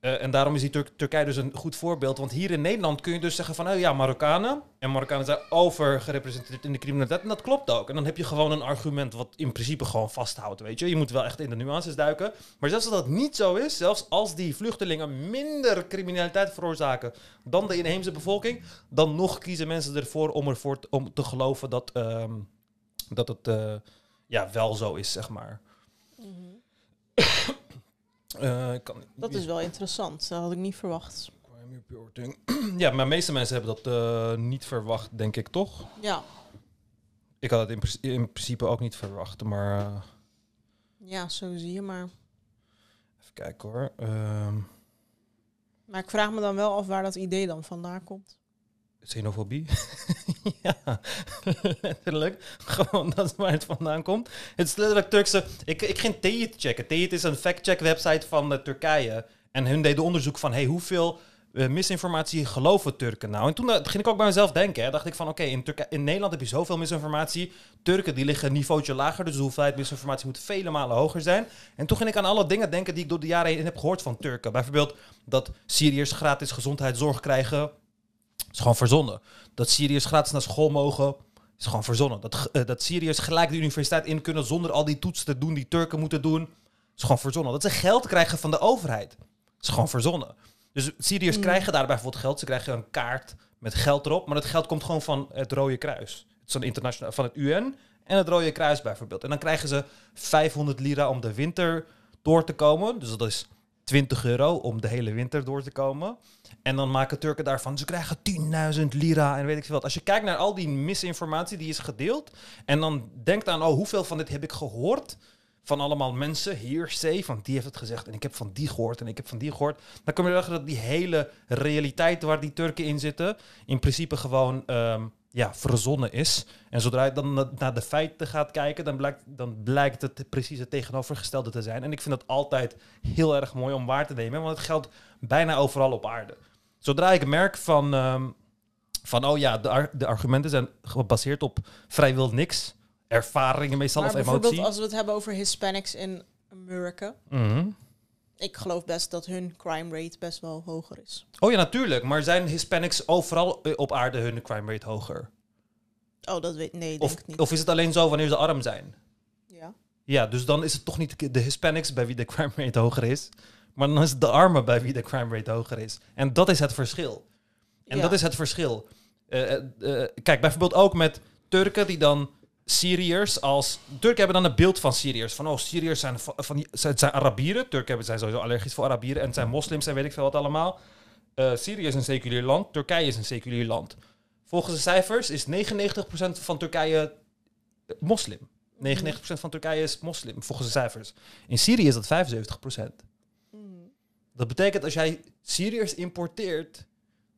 Eh, en daarom is die Tur- Turkije dus een goed voorbeeld. Want hier in Nederland kun je dus zeggen van... Oh ja, Marokkanen. En Marokkanen zijn overgerepresenteerd in de criminaliteit. En dat klopt ook. En dan heb je gewoon een argument wat in principe gewoon vasthoudt, weet je. Je moet wel echt in de nuances duiken. Maar zelfs als dat niet zo is... Zelfs als die vluchtelingen minder criminaliteit veroorzaken... dan de inheemse bevolking... dan nog kiezen mensen ervoor om, ervoor te, om te geloven dat, ehm, dat het eh, ja, wel zo is, zeg maar. Eh, ik kan, Dat is wel interessant. Dat had ik niet verwacht. Ja, maar de meeste mensen hebben dat eh, niet verwacht, denk ik toch? Ja, Ik had het in principe ook niet verwacht, maar eh, ja zo zie je maar. even kijken hoor. Ehm, Maar ik vraag me dan wel af waar dat idee dan vandaan komt. Xenofobie. (laughs) ja, letterlijk. Gewoon dat is waar het vandaan komt. Het is letterlijk Turkse... Ik, ik ging Teyit checken. Teyit is een fact-check website van eh, Turkije. En hun deden onderzoek van, hey, hoeveel eh, misinformatie geloven Turken nou? En toen eh, ging ik ook bij mezelf denken. Hè, dacht ik van, oké, in, in Nederland heb je zoveel misinformatie. Turken die liggen een niveautje lager, dus de hoeveelheid misinformatie moet vele malen hoger zijn. En toen ging ik aan alle dingen denken die ik door de jaren heen heb gehoord van Turken. Bijvoorbeeld dat Syriërs gratis gezondheidszorg krijgen. Is gewoon verzonnen. Dat Syriërs gratis naar school mogen. is gewoon verzonnen. Dat, eh, dat Syriërs gelijk de universiteit in kunnen zonder al die toetsen te doen die Turken moeten doen. is gewoon verzonnen. Dat ze geld krijgen van de overheid. is gewoon verzonnen. Dus Syriërs Mm. krijgen daar bijvoorbeeld geld. Ze krijgen een kaart met geld erop. Maar dat geld komt gewoon van het Rode Kruis. Het is een internationaal van het UN en het Rode Kruis bijvoorbeeld. En dan krijgen ze 500 lira om de winter door te komen. Dus dat is 20 euro om de hele winter door te komen. En dan maken Turken daarvan, ze krijgen 10.000 lira en weet ik veel wat. Als je kijkt naar al die misinformatie die is gedeeld. En dan denkt aan, oh, hoeveel van dit heb ik gehoord? Van allemaal mensen, hier, C, van die heeft het gezegd. En ik heb van die gehoord en ik heb van die gehoord. Dan kom je erachter dat die hele realiteit waar die Turken in zitten... in principe gewoon ehm, ja, verzonnen is. En zodra je dan na- naar de feiten gaat kijken... dan blijkt, dan blijkt het precies het tegenovergestelde te zijn. En ik vind dat altijd heel erg mooi om waar te nemen. Want het geldt bijna overal op aarde. Zodra ik merk van... ehm, van oh ja, de, ar- de argumenten zijn gebaseerd op vrijwel niks... ervaringen meestal maar of bijvoorbeeld emotie. als we het hebben over Hispanics in Amerika. Mhm. Ik geloof best dat hun crime rate best wel hoger is. Oh ja, natuurlijk. Maar zijn Hispanics overal eh, op aarde hun crime rate hoger? Oh, dat weet nee, denk Of, ik niet. of is het alleen zo wanneer ze arm zijn? ja. Ja, dus dan is het toch niet de Hispanics bij wie de crime rate hoger is. Maar dan is het de armen bij wie de crime rate hoger is. En dat is het verschil. En Ja. dat is het verschil. Eh, eh, kijk, bijvoorbeeld ook met Turken die dan Syriërs als... Turken hebben dan een beeld van Syriërs. Van, oh, Syriërs zijn, van, van zijn, zijn Arabieren. Turken hebben, zijn sowieso allergisch voor Arabieren. En het zijn moslims en weet ik veel wat allemaal. Eh, Syrië is een seculier land. Turkije is een seculier land. Volgens de cijfers is 99% van Turkije eh, moslim. 99% van Turkije is moslim, volgens de cijfers. In Syrië is dat 75%. Mm. Dat betekent als jij Syriërs importeert,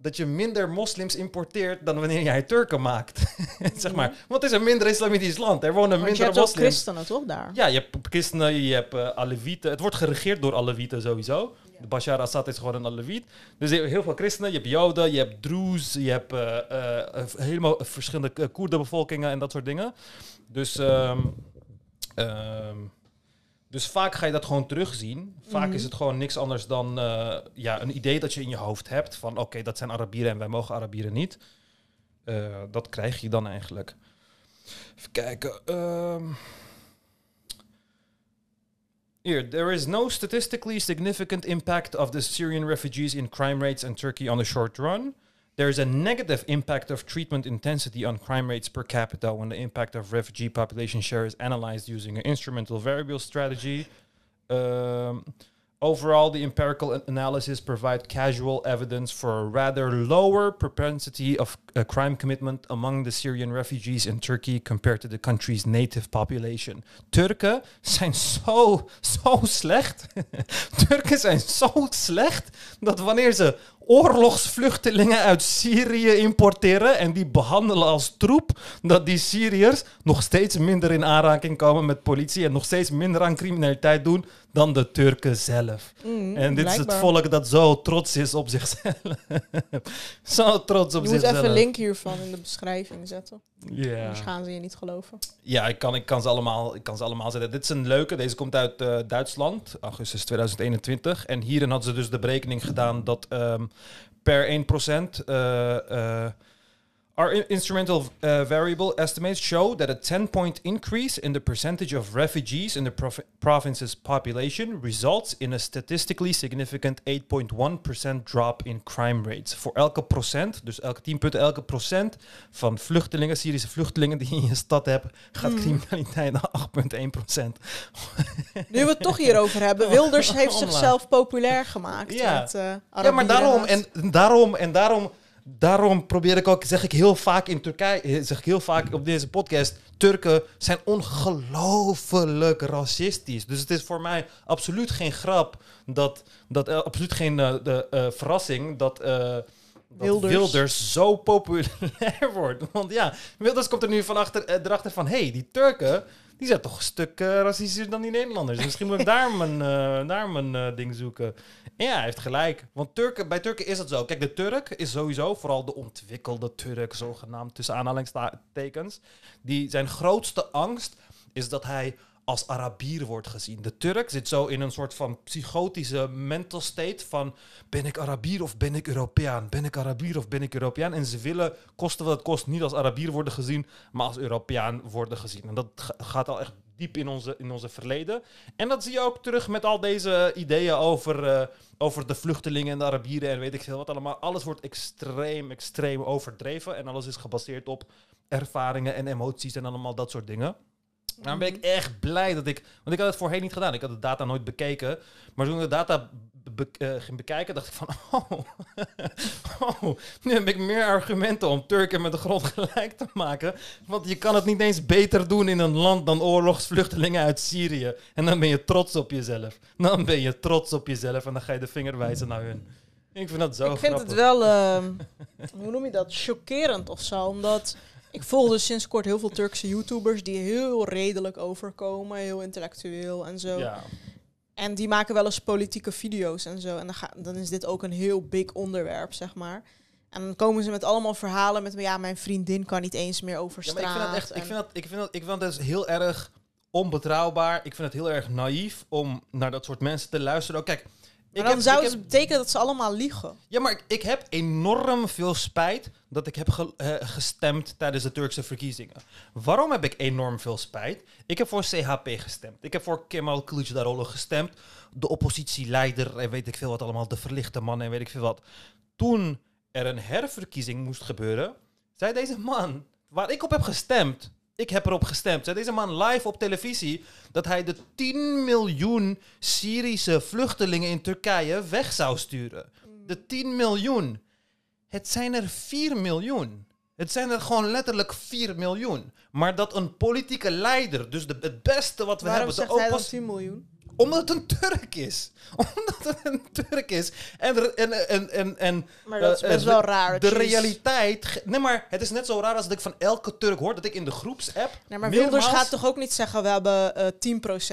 dat je minder moslims importeert dan wanneer jij Turken maakt. (laughs) zeg maar. Want het is een minder islamitisch land. Er wonen Want je minder hebt ook moslims. christenen, toch, daar? Ja, je hebt christenen, je hebt Alevieten. Het wordt geregeerd door Alevieten sowieso. Ja. Bashar Assad is gewoon een Aleviet. Dus je hebt heel veel christenen. Je hebt Joden, je hebt Druze, je hebt eh, eh, helemaal verschillende uh, Koerdenbevolkingen en dat soort dingen. Dus, ehm, ehm, dus vaak ga je dat gewoon terugzien. Vaak Mhm. is het gewoon niks anders dan eh, ja, een idee dat je in je hoofd hebt. Van oké, dat zijn Arabieren en wij mogen Arabieren niet. Eh, dat krijg je dan eigenlijk. Even kijken. ehm. Here, there is no statistically significant impact of the Syrian refugees in crime rates in Turkey on the short run. There is a negative impact of treatment intensity on crime rates per capita when the impact of refugee population share is analyzed using an instrumental variable strategy. Um, overall, the empirical analysis provide casual evidence for a rather lower propensity of uh, crime commitment among the Syrian refugees in Turkey compared to the country's native population. Turken zijn zo, zo slecht. (laughs) Turken zijn zo slecht dat wanneer ze oorlogsvluchtelingen uit Syrië importeren en die behandelen als troep, dat die Syriërs nog steeds minder in aanraking komen met politie en nog steeds minder aan criminaliteit doen dan de Turken zelf. Mm, En dit is het volk dat zo trots is op zichzelf. (laughs) zo trots op Je moet zichzelf. even een link hiervan in de beschrijving zetten. Ja. Anders gaan ze je niet geloven. Ja, ik kan, ik, kan ze allemaal, ik kan ze allemaal zetten. Dit is een leuke. Deze komt uit eh, Duitsland, augustus 2021. En hierin hadden ze dus de berekening gedaan dat ehm, per 1% eh, eh, Our in- instrumental uh, variable estimates show that a 10 point increase in the percentage of refugees in the provi- province's population results in a statistically significant 8.1% drop in crime rates. Voor elke procent, dus elke 10 punten, elke procent van vluchtelingen, Syrische vluchtelingen die je in je stad hebt, gaat Mm. criminaliteit naar 8,1%. Nu we het toch hierover hebben. (laughs) Wilders heeft zichzelf populair gemaakt. Ja. Met, eh, Ja, maar daarom en daarom en daarom, daarom probeer ik ook, zeg ik heel vaak in Turkije, eh, zeg ik heel vaak op deze podcast, Turken zijn ongelooflijk racistisch. Dus het is voor mij absoluut geen grap dat, dat eh, absoluut geen eh, de, verrassing dat. dat Wilders. Wilders. zo populair (laughs) wordt. Want ja, Wilders komt er nu van achter, erachter van... hé, hey, die Turken, die zijn toch een stuk racistischer dan die Nederlanders. Dus misschien moet ik daar mijn, eh, daar mijn eh, ding zoeken. En ja, hij heeft gelijk. Want Turken, bij Turken is het zo. Kijk, de Turk is sowieso, vooral de ontwikkelde Turk, zogenaamd tussen aanhalingstekens. Die zijn grootste angst is dat hij als Arabier wordt gezien. De Turk zit zo in een soort van psychotische mental state van ben ik Arabier of ben ik Europeaan? Ben ik Arabier of ben ik Europeaan? En ze willen, koste wat het kost, niet als Arabier worden gezien, maar als Europeaan worden gezien. En dat ga- gaat al echt diep in onze, in onze verleden. En dat zie je ook terug met al deze ideeën over, eh, over de vluchtelingen en de Arabieren en weet ik veel wat allemaal. Alles wordt extreem, extreem overdreven en alles is gebaseerd op ervaringen en emoties en allemaal dat soort dingen. Daarom ben ik echt blij dat ik... Want ik had het voorheen niet gedaan. Ik had de data nooit bekeken. Maar toen ik de data be- eh, ging bekijken, dacht ik van... (laughs) Oh, oh, nu heb ik meer argumenten om Turken met de grond (laughs) gelijk te maken. Want je kan het niet eens beter doen in een land dan oorlogsvluchtelingen uit Syrië. En dan ben je trots op jezelf. Dan ben je trots op jezelf en dan ga je de vinger wijzen naar hun. Ik vind dat zo ik vind grappig. het wel, ehm, (laughs) hoe noem je dat, chockerend of zo. Omdat ik volg dus sinds kort heel veel Turkse YouTubers die heel redelijk overkomen, heel intellectueel en zo. Ja. En die maken wel eens politieke video's en zo. En dan, ga, dan is dit ook een heel big onderwerp, zeg maar. En dan komen ze met allemaal verhalen met, ja, mijn vriendin kan niet eens meer over Ja, straat. maar ik vind dat echt, ik vind dat, ik vind dat, ik vind dat dus heel erg onbetrouwbaar. Ik vind het heel erg naïef om naar dat soort mensen te luisteren. Ook, kijk, maar dan heb, zou het heb- betekenen dat ze allemaal liegen. ja, maar ik, ik heb enorm veel spijt dat ik heb ge- eh, gestemd tijdens de Turkse verkiezingen. Waarom heb ik enorm veel spijt? Ik heb voor CHP gestemd. Ik heb voor Kemal Kılıçdaroğlu gestemd. De oppositieleider en weet ik veel wat allemaal. De verlichte man en weet ik veel wat. Toen er een herverkiezing moest gebeuren, zei deze man, waar ik op heb gestemd, Ik heb erop gestemd. Zei deze man live op televisie dat hij de 10 miljoen Syrische vluchtelingen in Turkije weg zou sturen. De 10 miljoen. Het zijn er 4 miljoen. Het zijn er gewoon letterlijk 4 miljoen. Maar dat een politieke leider, dus de, het beste wat we Waarom hebben, de zegt hij dan oppos- 10 miljoen? Omdat het een Turk is. (laughs) Omdat het een Turk is. En, en, en, en, en Maar dat is eh, best eh, wel raar. De je is- realiteit. Nee, maar het is net zo raar als dat ik van elke Turk hoor dat ik in de groepsapp. Nee, maar meermaals- Wilders gaat toch ook niet zeggen, we hebben eh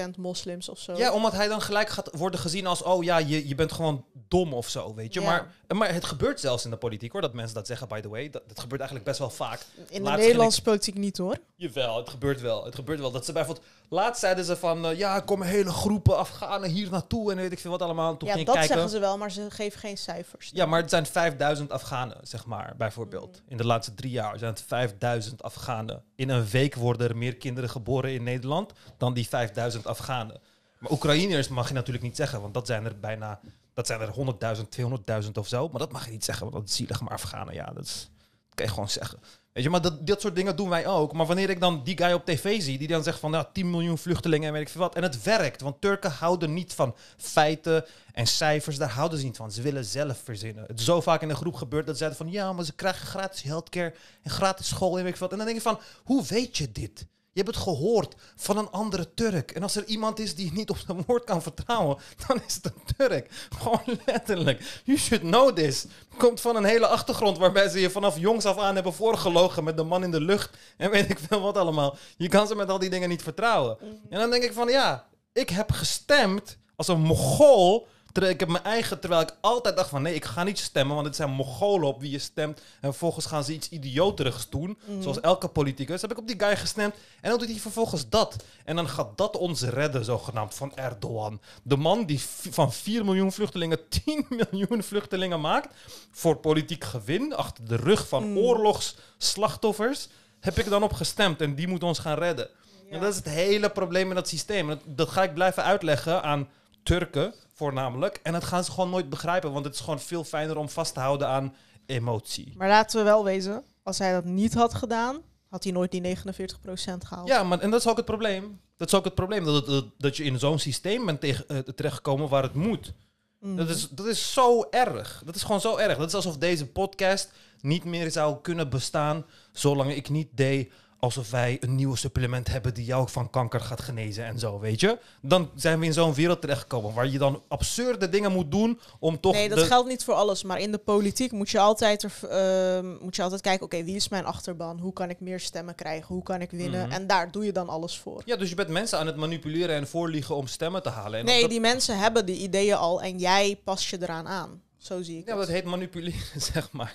10% moslims of zo? Ja, omdat hij dan gelijk gaat worden gezien als: oh ja, je, je bent gewoon dom of zo, weet je. Ja. Maar, maar het gebeurt zelfs in de politiek hoor, dat mensen dat zeggen, by the way. Dat, dat gebeurt eigenlijk best wel vaak. In de Laatst Nederlandse politiek niet hoor. Jawel, het gebeurt wel. Het gebeurt wel. Dat ze bijvoorbeeld... Laatst zeiden ze van... eh, ja, er komen hele groepen Afghanen hier naartoe en weet ik veel wat allemaal. Toen ja, ging dat kijken. zeggen ze wel, maar ze geven geen cijfers. Ja, maar het zijn 5000 Afghanen, zeg maar, bijvoorbeeld. In de laatste drie jaar zijn het 5000 Afghanen. In een week worden er meer kinderen geboren in Nederland dan die 5000 Afghanen. Maar Oekraïners mag je natuurlijk niet zeggen, want dat zijn er bijna... Dat zijn er 100.000, 200.000 of zo. Maar dat mag je niet zeggen, want dat is zielig. Maar Afghanen, ja, dat, is, dat kan je gewoon zeggen. Weet je, maar dat, dat soort dingen doen wij ook. Maar wanneer ik dan die guy op tv zie, die dan zegt van ja, 10 miljoen vluchtelingen en weet ik veel wat. En het werkt, want Turken houden niet van feiten en cijfers. Daar houden ze niet van. Ze willen zelf verzinnen. Het is zo vaak in de groep gebeurd dat ze zeiden van ja, maar ze krijgen gratis healthcare en gratis school en weet ik veel wat. En dan denk je van, hoe weet je dit? Je hebt het gehoord van een andere Turk. En als er iemand is die niet op zijn woord kan vertrouwen, dan is het een Turk. Gewoon letterlijk. You should know this. Komt van een hele achtergrond waarbij ze je vanaf jongs af aan hebben voorgelogen met de man in de lucht. En weet ik veel wat allemaal. Je kan ze met al die dingen niet vertrouwen. En dan denk ik van ja, ik heb gestemd als een Mongool. Terwijl ik heb mijn eigen, terwijl ik altijd dacht van nee, ik ga niet stemmen, want het zijn Mongolen op wie je stemt. En vervolgens gaan ze iets idioterigs doen, zoals elke politicus. Heb ik op die guy gestemd en dan doet hij vervolgens dat. En dan gaat dat ons redden, zogenaamd, van Erdogan. De man die van 4 miljoen vluchtelingen (laughs) 10 miljoen vluchtelingen maakt voor politiek gewin, achter de rug van oorlogsslachtoffers, heb ik dan op gestemd. En die moet ons gaan redden. En dat is het hele probleem in dat systeem. Dat ga ik blijven uitleggen aan Turken voornamelijk. En dat gaan ze gewoon nooit begrijpen, want het is gewoon veel fijner om vast te houden aan emotie. Maar laten we wel wezen, als hij dat niet had gedaan, had hij nooit die 49% gehaald. Ja, maar en dat is ook het probleem. Dat is ook het probleem, dat, dat, dat je in zo'n systeem bent tegen, eh, terechtgekomen waar het moet. Mm. Dat, is, dat is zo erg. Dat is gewoon zo erg. Dat is alsof deze podcast niet meer zou kunnen bestaan zolang ik niet deed alsof wij een nieuwe supplement hebben die jou van kanker gaat genezen en zo, weet je? Dan zijn we in zo'n wereld terechtgekomen waar je dan absurde dingen moet doen om toch nee, dat de- geldt niet voor alles. Maar in de politiek moet je altijd, er, ehm, moet je altijd kijken, oké, wie is mijn achterban? Hoe kan ik meer stemmen krijgen? Hoe kan ik winnen? Mhm. En daar doe je dan alles voor. Ja, dus je bent mensen aan het manipuleren en voorliegen om stemmen te halen. En nee, dat, die mensen hebben die ideeën al en jij pas je eraan aan. Zo zie ik Ja, het. dat heet manipuleren, (laughs) zeg maar.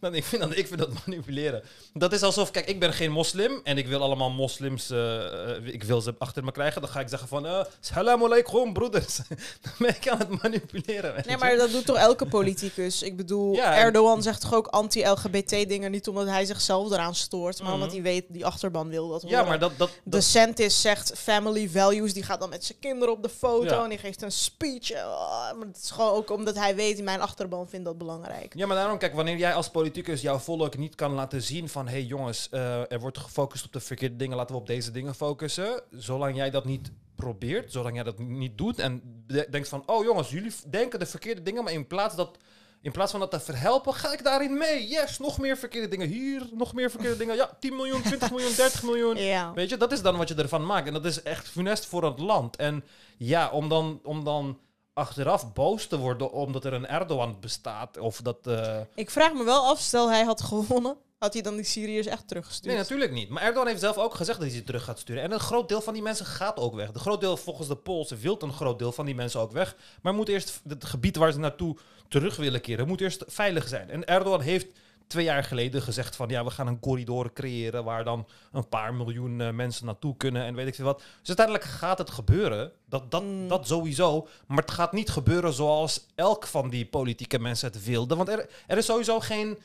Dan, ik, vind dat, ik vind dat manipuleren. Dat is alsof, kijk, ik ben geen moslim en ik wil allemaal moslims, eh, eh, ik wil ze achter me krijgen. Dan ga ik zeggen van, eh salam alaikum, broeders. (laughs) Dan ben ik aan het manipuleren. Nee, maar dat doet toch elke politicus? Ik bedoel, Ja, Erdogan zegt toch ook anti-LGBT dingen niet omdat hij zichzelf eraan stoort, maar Mhm. omdat hij weet die achterban wil dat Ja, horen. maar dat... dat, De dat Santis zegt family values. Die gaat dan met zijn kinderen op de foto Ja. en die geeft een speech. Ah, maar het is gewoon ook omdat hij weet, mijn achterban vindt dat belangrijk. ja, maar daarom, kijk, wanneer jij als politicus jouw volk niet kan laten zien van... hé hey jongens, eh, er wordt gefocust op de verkeerde dingen, laten we op deze dingen focussen. Zolang jij dat niet probeert, zolang jij dat niet doet en de- denkt van... oh jongens, jullie denken de verkeerde dingen, maar in plaats dat... In plaats van dat te verhelpen, ga ik daarin mee. Yes, nog meer verkeerde dingen hier, nog meer verkeerde dingen. Ja, 10 miljoen, 20 miljoen, (laughs) 30 miljoen. Ja. Weet je, dat is dan wat je ervan maakt. En dat is echt funest voor het land. En ja, om dan, om dan achteraf boos te worden omdat er een Erdogan bestaat. Of dat. eh, Ik vraag me wel af, stel hij had gewonnen, had hij dan die Syriërs echt teruggestuurd? Nee, natuurlijk niet. Maar Erdogan heeft zelf ook gezegd dat hij ze terug gaat sturen. En een groot deel van die mensen gaat ook weg. De groot deel, volgens de Poolse, wil een groot deel van die mensen ook weg. Maar moet eerst het gebied waar ze naartoe terug willen keren, moet eerst veilig zijn. En Erdogan heeft twee jaar geleden gezegd van ja, we gaan een corridor creëren waar dan een paar miljoen eh, mensen naartoe kunnen en weet ik veel wat. Dus uiteindelijk gaat het gebeuren. Dat, dat, Mm. dat sowieso. Maar het gaat niet gebeuren zoals elk van die politieke mensen het wilde. Want er, er is sowieso geen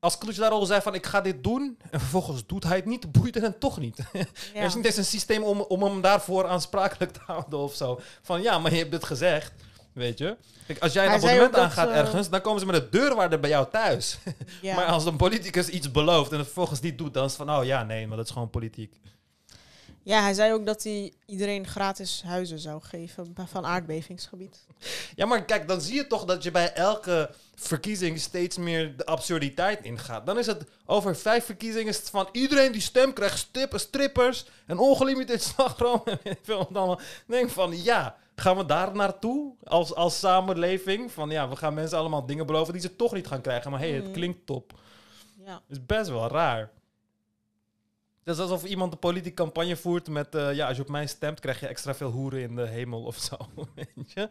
als Kılıçdaroğlu al zei van ik ga dit doen en vervolgens doet hij het niet, (laughs) boeit het hem toch niet. Ja. (laughs) Er is niet eens een systeem om, om hem daarvoor aansprakelijk te houden of zo. Van ja, maar je hebt het gezegd. Weet je? Kijk, als jij een Hij zei abonnement ook dat, aangaat eh, ergens, dan komen ze met een deurwaarder bij jou thuis. (laughs) Ja. Maar als een politicus iets belooft en het vervolgens niet doet, dan is het van, oh ja, nee, maar dat is gewoon politiek. ja, hij zei ook dat hij iedereen gratis huizen zou geven ba- van aardbevingsgebied. Ja, maar kijk, dan zie je toch dat je bij elke verkiezing steeds meer de absurditeit ingaat. Dan is het over vijf verkiezingen is het van iedereen die stem krijgt, stippen, strippers en ongelimiteerd slagroom en weet ik veel wat allemaal. Ik denk van, ja, gaan we daar naartoe als, als samenleving? Van ja, we gaan mensen allemaal dingen beloven die ze toch niet gaan krijgen. Maar hé, hey, het Mm. klinkt top. Ja. Is best wel raar. Het is alsof iemand een politieke campagne voert met... eh, ja, als je op mij stemt, krijg je extra veel hoeren in de hemel of zo. (laughs) Weet je?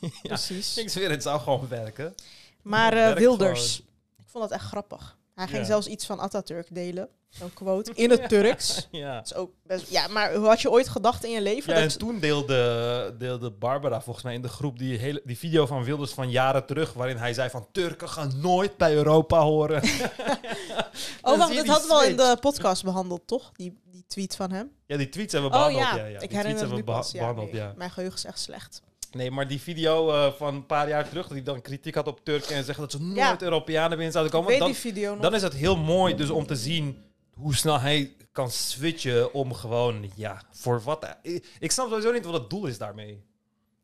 ja, Precies. ik zweer, het zou gewoon werken. Maar eh, Wilders, ik vond dat echt grappig. Hij ging Ja. zelfs iets van Atatürk delen. Zo'n quote. In (laughs) het Turks. (laughs) Ja. Dat is ook best, ja, maar hoe had je ooit gedacht in je leven? Ja, en dat, toen deelde, deelde Barbara volgens mij in de groep die, hele, die video van Wilders van jaren terug... waarin hij zei van Turken gaan nooit bij Europa horen. (laughs) oh, wacht, dat hadden we al in de podcast behandeld, toch? Die, die tweet van hem. ja, die tweets hebben we Oh behandeld. ja, ja, ja. Die ik tweets herinner het hebben nu we beha- pas. Ja, behandeld, nee, ja. Mijn geheugen is echt slecht. Nee, maar die video eh, van een paar jaar terug, dat hij dan kritiek had op Turken en zeggen dat ze nooit Ja. Europeanen binnen zouden Ik komen. weet Dan, die video nog. dan is het heel mooi dus om te zien hoe snel hij kan switchen om gewoon, ja, voor wat. Ik, ik snap sowieso niet wat het doel is daarmee.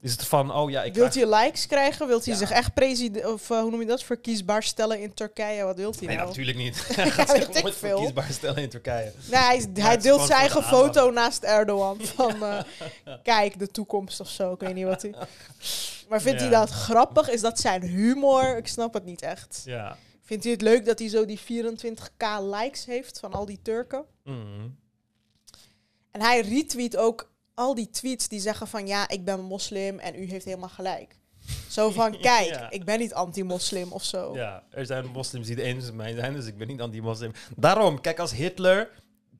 Is het van, oh ja, ik Wilt krijg- hij likes krijgen? Wilt hij Ja. zich echt president of eh, hoe noem je dat? Verkiesbaar stellen in Turkije? Wat wilt hij Nee, nou? natuurlijk niet. (laughs) (laughs) Hij gaat weet zich ik nooit veel. verkiesbaar stellen in Turkije. Nee, hij, deelt zijn eigen de foto naast Erdogan. (laughs) Van eh, kijk, de toekomst of zo. Ik weet niet wat hij. Maar vindt hij dat grappig? Is dat zijn humor? Ik snap het niet echt. Ja. Vindt hij het leuk dat hij zo die 24k likes heeft van al die Turken? Mm. En hij retweet ook al die tweets die zeggen van ja, ik ben moslim en u heeft helemaal gelijk. Zo (laughs) van kijk, Ja. ik ben niet anti-moslim of zo. Ja, er zijn moslims die het eens met mij zijn, dus ik ben niet anti-moslim. Daarom, kijk, als Hitler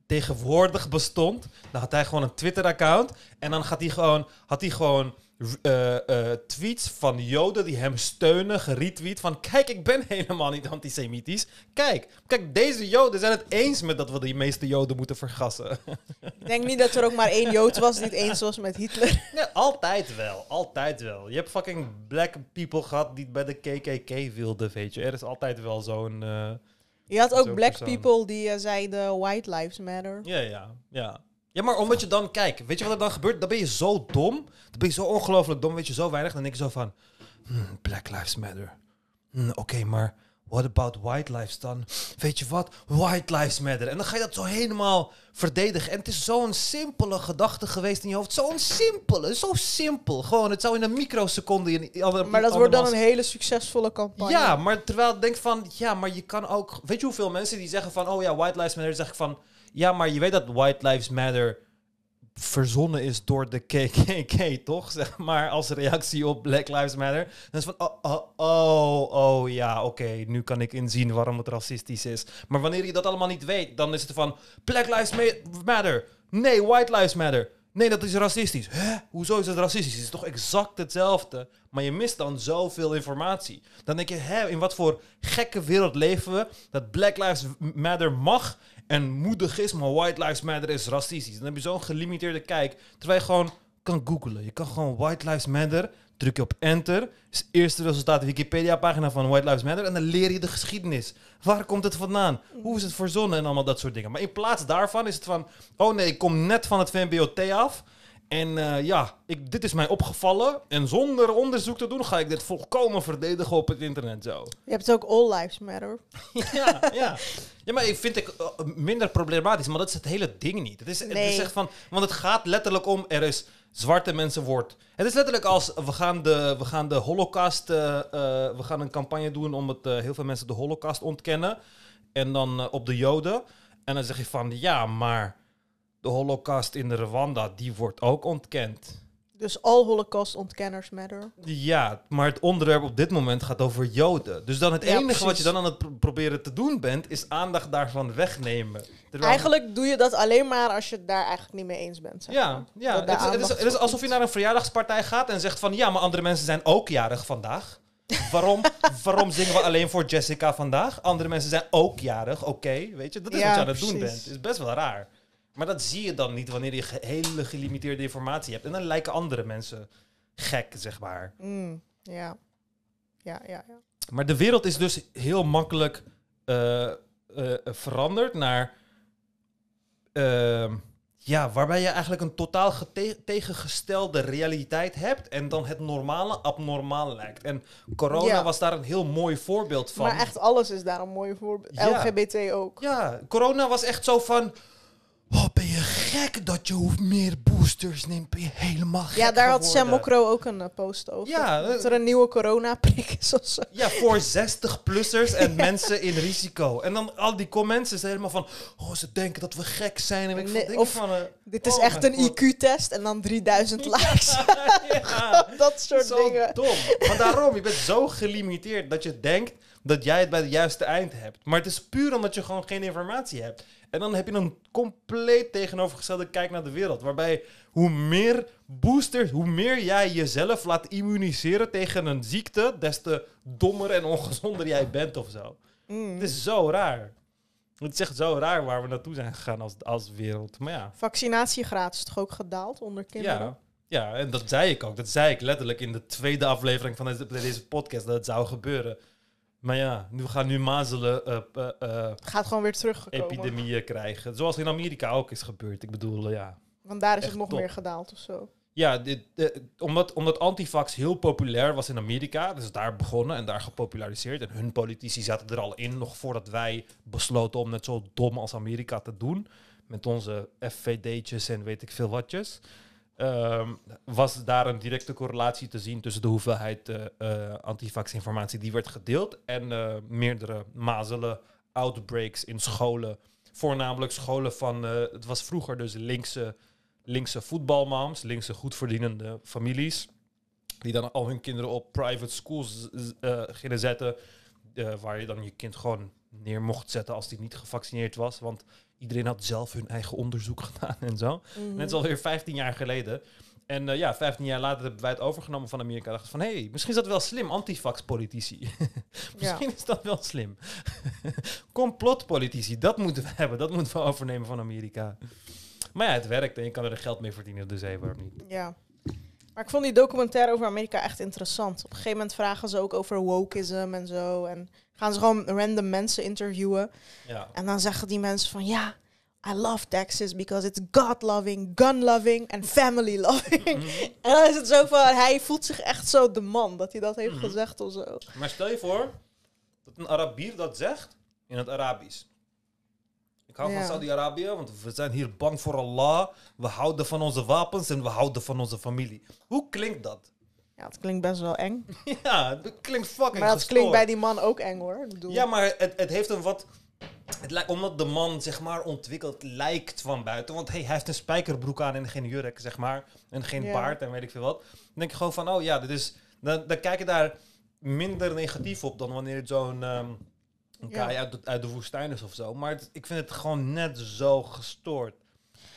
tegenwoordig bestond, dan had hij gewoon een Twitter-account en dan gaat hij gewoon, had hij gewoon eh, eh, tweets van Joden die hem steunen, geretweet van kijk, ik ben helemaal niet antisemitisch. Kijk, kijk, deze Joden zijn het eens met dat we de meeste Joden moeten vergassen. Ik denk niet dat er ook maar één Jood was die het eens was met Hitler. (laughs) Ja, altijd wel. Altijd wel. Je hebt fucking black people gehad die bij de KKK wilden, weet je. Er is altijd wel zo'n... eh, Je had ook black persoon. people die zeiden white lives matter. Ja, ja, ja. Ja, maar omdat je dan... Kijk, weet je wat er dan gebeurt? Dan ben je zo dom. Dan ben je zo ongelooflijk dom. Weet je zo weinig. Dan denk je zo van... hmm, Black Lives Matter. Hmm, Oké, maar... What about white lives dan? Weet je wat? White lives matter. En dan ga je dat zo helemaal verdedigen. En het is zo'n simpele gedachte geweest in je hoofd. Zo'n simpele, zo simpel. Gewoon, het zou in een microseconde... In, andere- Maar dat wordt dan een hele succesvolle campagne. ja, maar terwijl ik denk van, ja, maar je kan ook... Weet je hoeveel mensen die zeggen van, oh ja, White Lives Matter, zeg ik van, ja, maar je weet dat White Lives Matter verzonnen is door de KKK, toch? Zeg maar, als reactie op Black Lives Matter. Dan is van, oh, oh, oh, oh ja, oké, nu kan ik inzien waarom het racistisch is. Maar wanneer je dat allemaal niet weet, dan is het van, Black Lives Ma- Matter. Nee, White Lives Matter. Nee, dat is racistisch. Hè? Hoezo is het racistisch? Het is toch exact hetzelfde? Maar je mist dan zoveel informatie. Dan denk je, hè, in wat voor gekke wereld leven we? Dat Black Lives Matter mag en moedig is, maar White Lives Matter is racistisch. Dan heb je zo'n gelimiteerde kijk. Terwijl je gewoon kan googlen. Je kan gewoon White Lives Matter, druk je op enter. Is eerste resultaat de Wikipedia-pagina van White Lives Matter. En dan leer je de geschiedenis. Waar komt het vandaan? Hoe is het verzonnen en allemaal dat soort dingen. Maar in plaats daarvan is het van... Oh nee, ik kom net van het VMBOT af. En eh, ja, ik, dit is mij opgevallen. En zonder onderzoek te doen ga ik dit volkomen verdedigen op het internet zo. Je hebt ook all lives matter. (laughs) Ja, ja. Ja, maar ik vind het eh, minder problematisch, maar dat is het hele ding niet. Het is, het Nee. is echt van, want het gaat letterlijk om, er is zwarte mensen wordt. Het is letterlijk als, we gaan de, we gaan de holocaust, eh, we gaan een campagne doen om het, heel veel mensen de holocaust ontkennen. En dan op de joden. En dan zeg je van, ja, maar de holocaust in de Rwanda, die wordt ook ontkend. Dus all holocaust ontkenners matter. Ja, maar het onderwerp op dit moment gaat over Joden. Dus dan het Ja, enige wat je dan aan het pro- proberen te doen bent, is aandacht daarvan wegnemen. Terwijl- Eigenlijk doe je dat alleen maar als je het daar eigenlijk niet mee eens bent. zeg Ja, ja. Het, is, het, is, aandacht het is voor alsof je naar een verjaardagspartij gaat en zegt van ja, maar andere mensen zijn ook jarig vandaag. Waarom, (laughs) waarom zingen we alleen voor Jessica vandaag? Andere mensen zijn ook jarig, oké, weet je. Dat is Ja, wat je aan het doen bent. Is best wel raar. Maar dat zie je dan niet wanneer je hele gelimiteerde informatie hebt. En dan lijken andere mensen gek, zeg maar. Mm, ja. Ja, ja, ja. Maar de wereld is dus heel makkelijk eh, eh, veranderd naar. ehm, ja, waarbij je eigenlijk een totaal tegengestelde realiteit hebt. En dan het normale abnormaal lijkt. En corona Ja. was daar een heel mooi voorbeeld van. Maar echt alles is daar een mooi voorbeeld. Ja. LGBT ook. Ja, corona was echt zo van. Oh, ben je gek dat je hoeft meer boosters neemt? Ben je helemaal gek Ja, daar had Sam? Mokro ook een eh, post over. Ja, dat eh, er een nieuwe coronaprik is of zo. Ja, voor 60-plussers en (laughs) mensen in risico. En dan al die comments is helemaal van... Oh, ze denken dat we gek zijn. En ik Nee, denk of- van... eh, Dit is Oh echt een. IQ-test en dan 3000 likes. (laughs) ja, dat soort zo dingen. dom. Maar daarom, je bent zo gelimiteerd dat je denkt dat jij het bij het juiste eind hebt. Maar het is puur omdat je gewoon geen informatie hebt. En dan heb je een compleet tegenovergestelde kijk naar de wereld. Waarbij hoe meer boosters, hoe meer jij jezelf laat immuniseren tegen een ziekte, des te dommer en ongezonder jij bent of zo. Mm. Het is zo raar. Het is echt zo raar waar we naartoe zijn gegaan als, als wereld. Maar ja. Vaccinatiegraad is toch ook gedaald onder kinderen? Ja, ja, en dat zei ik ook. Dat zei ik letterlijk in de tweede aflevering van deze, deze podcast, dat het zou gebeuren. Maar ja, nu we gaan nu mazelen eh, eh, Gaat gewoon weer teruggekomen. epidemieën krijgen. Zoals in Amerika ook is gebeurd. Ik bedoel, ja. Want daar is het nog top. meer gedaald of zo. Ja, dit, omdat, omdat antivax heel populair was in Amerika, dus daar begonnen en daar gepopulariseerd. En hun politici zaten er al in, nog voordat wij besloten om net zo dom als Amerika te doen. Met onze FVD'tjes en weet ik veel watjes. Ehm, was daar een directe correlatie te zien tussen de hoeveelheid eh eh, antivax-informatie die werd gedeeld en eh, meerdere mazelen, outbreaks in scholen. Voornamelijk scholen van, het was vroeger dus linkse linkse voetbalmoms, linkse goedverdienende families, die dan al hun kinderen op private schools gingen zetten, waar je dan je kind gewoon neer mocht zetten als die niet gevaccineerd was, want iedereen had zelf hun eigen onderzoek (laughs) gedaan en zo. Mhm. En het is alweer 15 jaar geleden. En eh, ja, 15 jaar later hebben wij het overgenomen van Amerika. Dachten van, hé, hey, misschien is dat wel slim, antifax-politici. (laughs) misschien is dat wel slim. (laughs) Complotpolitici, dat moeten we hebben. Dat moeten we overnemen van Amerika. Maar ja, het werkt en je kan er geld mee verdienen, dus hey, waarom niet? Ja. Maar ik vond die documentaire over Amerika echt interessant. Op een gegeven moment vragen ze ook over wokeism en zo. En gaan ze gewoon random mensen interviewen. Ja. En dan zeggen die mensen van ja, I love Texas because it's God-loving, gun-loving en family-loving. (laughs) en dan is het zo van, hij voelt zich echt zo de man dat hij dat heeft Mhm. gezegd of zo. Maar stel je voor dat een Arabier dat zegt in het Arabisch. Ik hou Ja. van Saudi-Arabië, want we zijn hier bang voor Allah. We houden van onze wapens en we houden van onze familie. Hoe klinkt dat? Ja, het klinkt best wel eng. (laughs) Ja, dat klinkt fucking Maar dat gestoord. klinkt bij die man ook eng hoor. Bedoel, Ja, maar het, het heeft een wat... Het lijkt, omdat de man, zeg maar, ontwikkeld lijkt van buiten. Want hey, hij heeft een spijkerbroek aan en geen jurk, zeg maar. En geen Ja. baard en weet ik veel wat. Dan denk je gewoon van, oh ja, dit is... Dan, dan kijk je daar minder negatief op dan wanneer het zo'n... ehm een Ja. uit, de, uit de woestijn is of zo. Maar het- ik vind het gewoon net zo gestoord.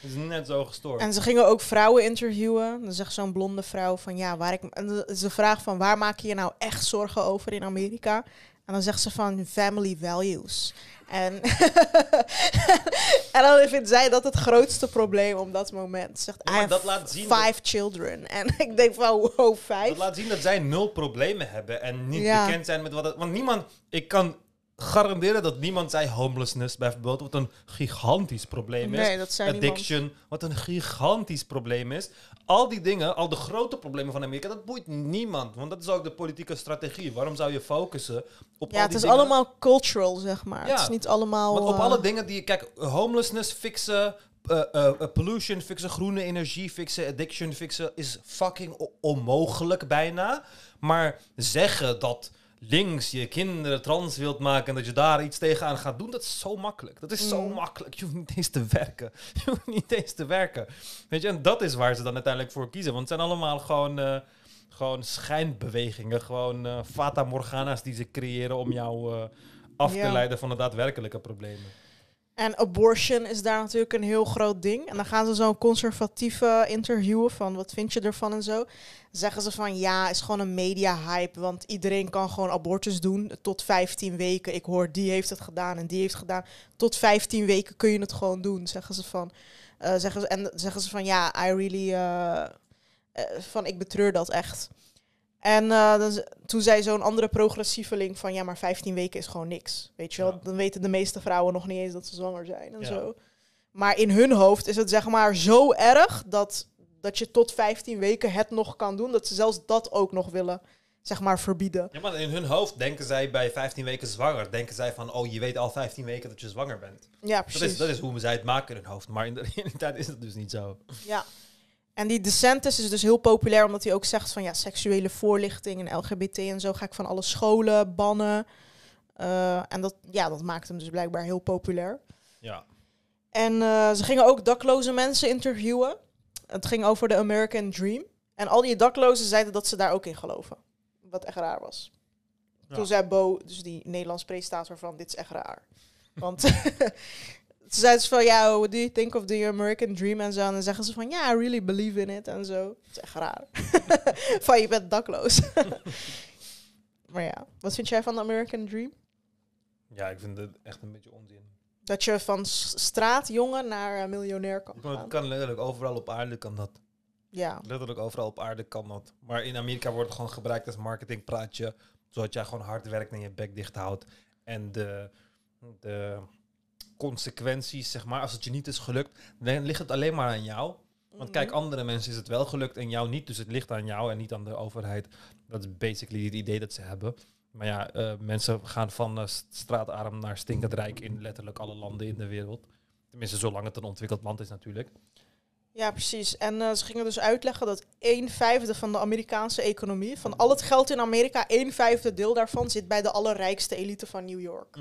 Het is net zo gestoord. En ze gingen ook vrouwen interviewen. Dan zegt zo'n blonde vrouw van ja, waar ik. En dan is de vraag van waar maak je je nou echt zorgen over in Amerika? En dan zegt ze van family values. En, (laughs) en dan vindt zij dat het grootste probleem op dat moment. Ze Zegt, Ja, dat laat zien dat- five children. (laughs) En ik denk van wow, vijf. Dat laat zien dat zij nul problemen hebben en niet Ja. bekend zijn met wat het... Want niemand... Ik kan garanderen dat niemand zei homelessness bijvoorbeeld, wat een gigantisch probleem is. Nee, dat zei niemand. Addiction, wat een gigantisch probleem is. Al die dingen, al de grote problemen van Amerika, dat boeit niemand. Want dat is ook de politieke strategie. Waarom zou je focussen op Ja, al het is dingen? allemaal cultural, zeg maar. Ja. Het is niet allemaal... Want op eh, alle dingen die je... Kijk, homelessness fixen, eh, eh, pollution fixen, groene energie fixen, addiction fixen... is fucking onmogelijk bijna. Maar zeggen dat links je kinderen trans wilt maken... en dat je daar iets tegenaan gaat doen, dat is zo makkelijk. Dat is zo Mm. makkelijk. Je hoeft niet eens te werken. (laughs) Je hoeft niet eens te werken. Weet je, en dat is waar ze dan uiteindelijk voor kiezen. Want het zijn allemaal gewoon... eh, gewoon schijnbewegingen, gewoon eh fata morgana's die ze creëren om jou eh, af te Ja. leiden van de daadwerkelijke problemen. En abortion is daar natuurlijk een heel groot ding. En dan gaan ze zo'n conservatieve interviewen van wat vind je ervan en zo. Zeggen ze van ja, is gewoon een media hype. Want iedereen kan gewoon abortus doen tot 15 weken. Ik hoor die heeft het gedaan en die heeft het gedaan. Tot 15 weken kun je het gewoon doen, zeggen ze van. Eh, zeggen ze, en zeggen ze van ja, I really. eh, Eh, van ik betreur dat echt. En eh, dan, toen zei zo'n andere progressieveling van ja, maar 15 weken is gewoon niks. Weet je wel, Ja. dan weten de meeste vrouwen nog niet eens dat ze zwanger zijn en Ja. zo. Maar in hun hoofd is het zeg maar zo erg dat, dat je tot 15 weken het nog kan doen, dat ze zelfs dat ook nog willen, zeg maar, verbieden. Ja, maar in hun hoofd denken zij bij 15 weken zwanger. Denken zij van, oh, je weet al 15 weken dat je zwanger bent. Ja, Dat precies. is, dat is hoe zij het maken in hun hoofd. Maar in de (laughs) realiteit is het dus niet zo. Ja. En die DeSantis is dus heel populair omdat hij ook zegt van ja, seksuele voorlichting en LGBT en zo ga ik van alle scholen bannen. Eh, en dat, ja, dat maakt hem dus blijkbaar heel populair. Ja. En eh, ze gingen ook dakloze mensen interviewen. Het ging over de American Dream. En al die daklozen zeiden dat ze daar ook in geloven. Wat echt raar was. Ja. Toen zei Bo, dus die Nederlands presentator van dit is echt raar. Want (laughs) (laughs) ze zeiden ze van ja, what do you think of the American Dream en zo. En dan zeggen ze van ja, I really believe in it en zo. Het is echt raar. (laughs) van je bent dakloos. (laughs) maar ja, wat vind jij van de American Dream? Ja, ik vind het echt een beetje onzin. Dat je van straatjongen naar eh, miljonair kan gaan. het kan letterlijk overal op aarde kan dat. Ja, Letterlijk overal op aarde kan dat. Maar in Amerika wordt het gewoon gebruikt als marketingpraatje. Zodat jij gewoon hard werkt en je bek dicht houdt. En de, de consequenties, zeg maar, als het je niet is gelukt, dan ligt het alleen maar aan jou. Want kijk, andere mensen is het wel gelukt en jou niet. Dus het ligt aan jou en niet aan de overheid. Dat is basically het idee dat ze hebben. Maar ja, eh, mensen gaan van eh, st- straatarm naar stinkend rijk in letterlijk alle landen in de wereld. Tenminste, zolang het een ontwikkeld land is natuurlijk. Ja, precies. En eh, ze gingen dus uitleggen dat een vijfde van de Amerikaanse economie, van al het geld in Amerika, een vijfde deel daarvan zit bij de allerrijkste elite van New York.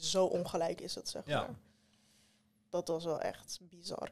Zo ongelijk is het, zeg Ja. maar. Dat was wel echt bizar.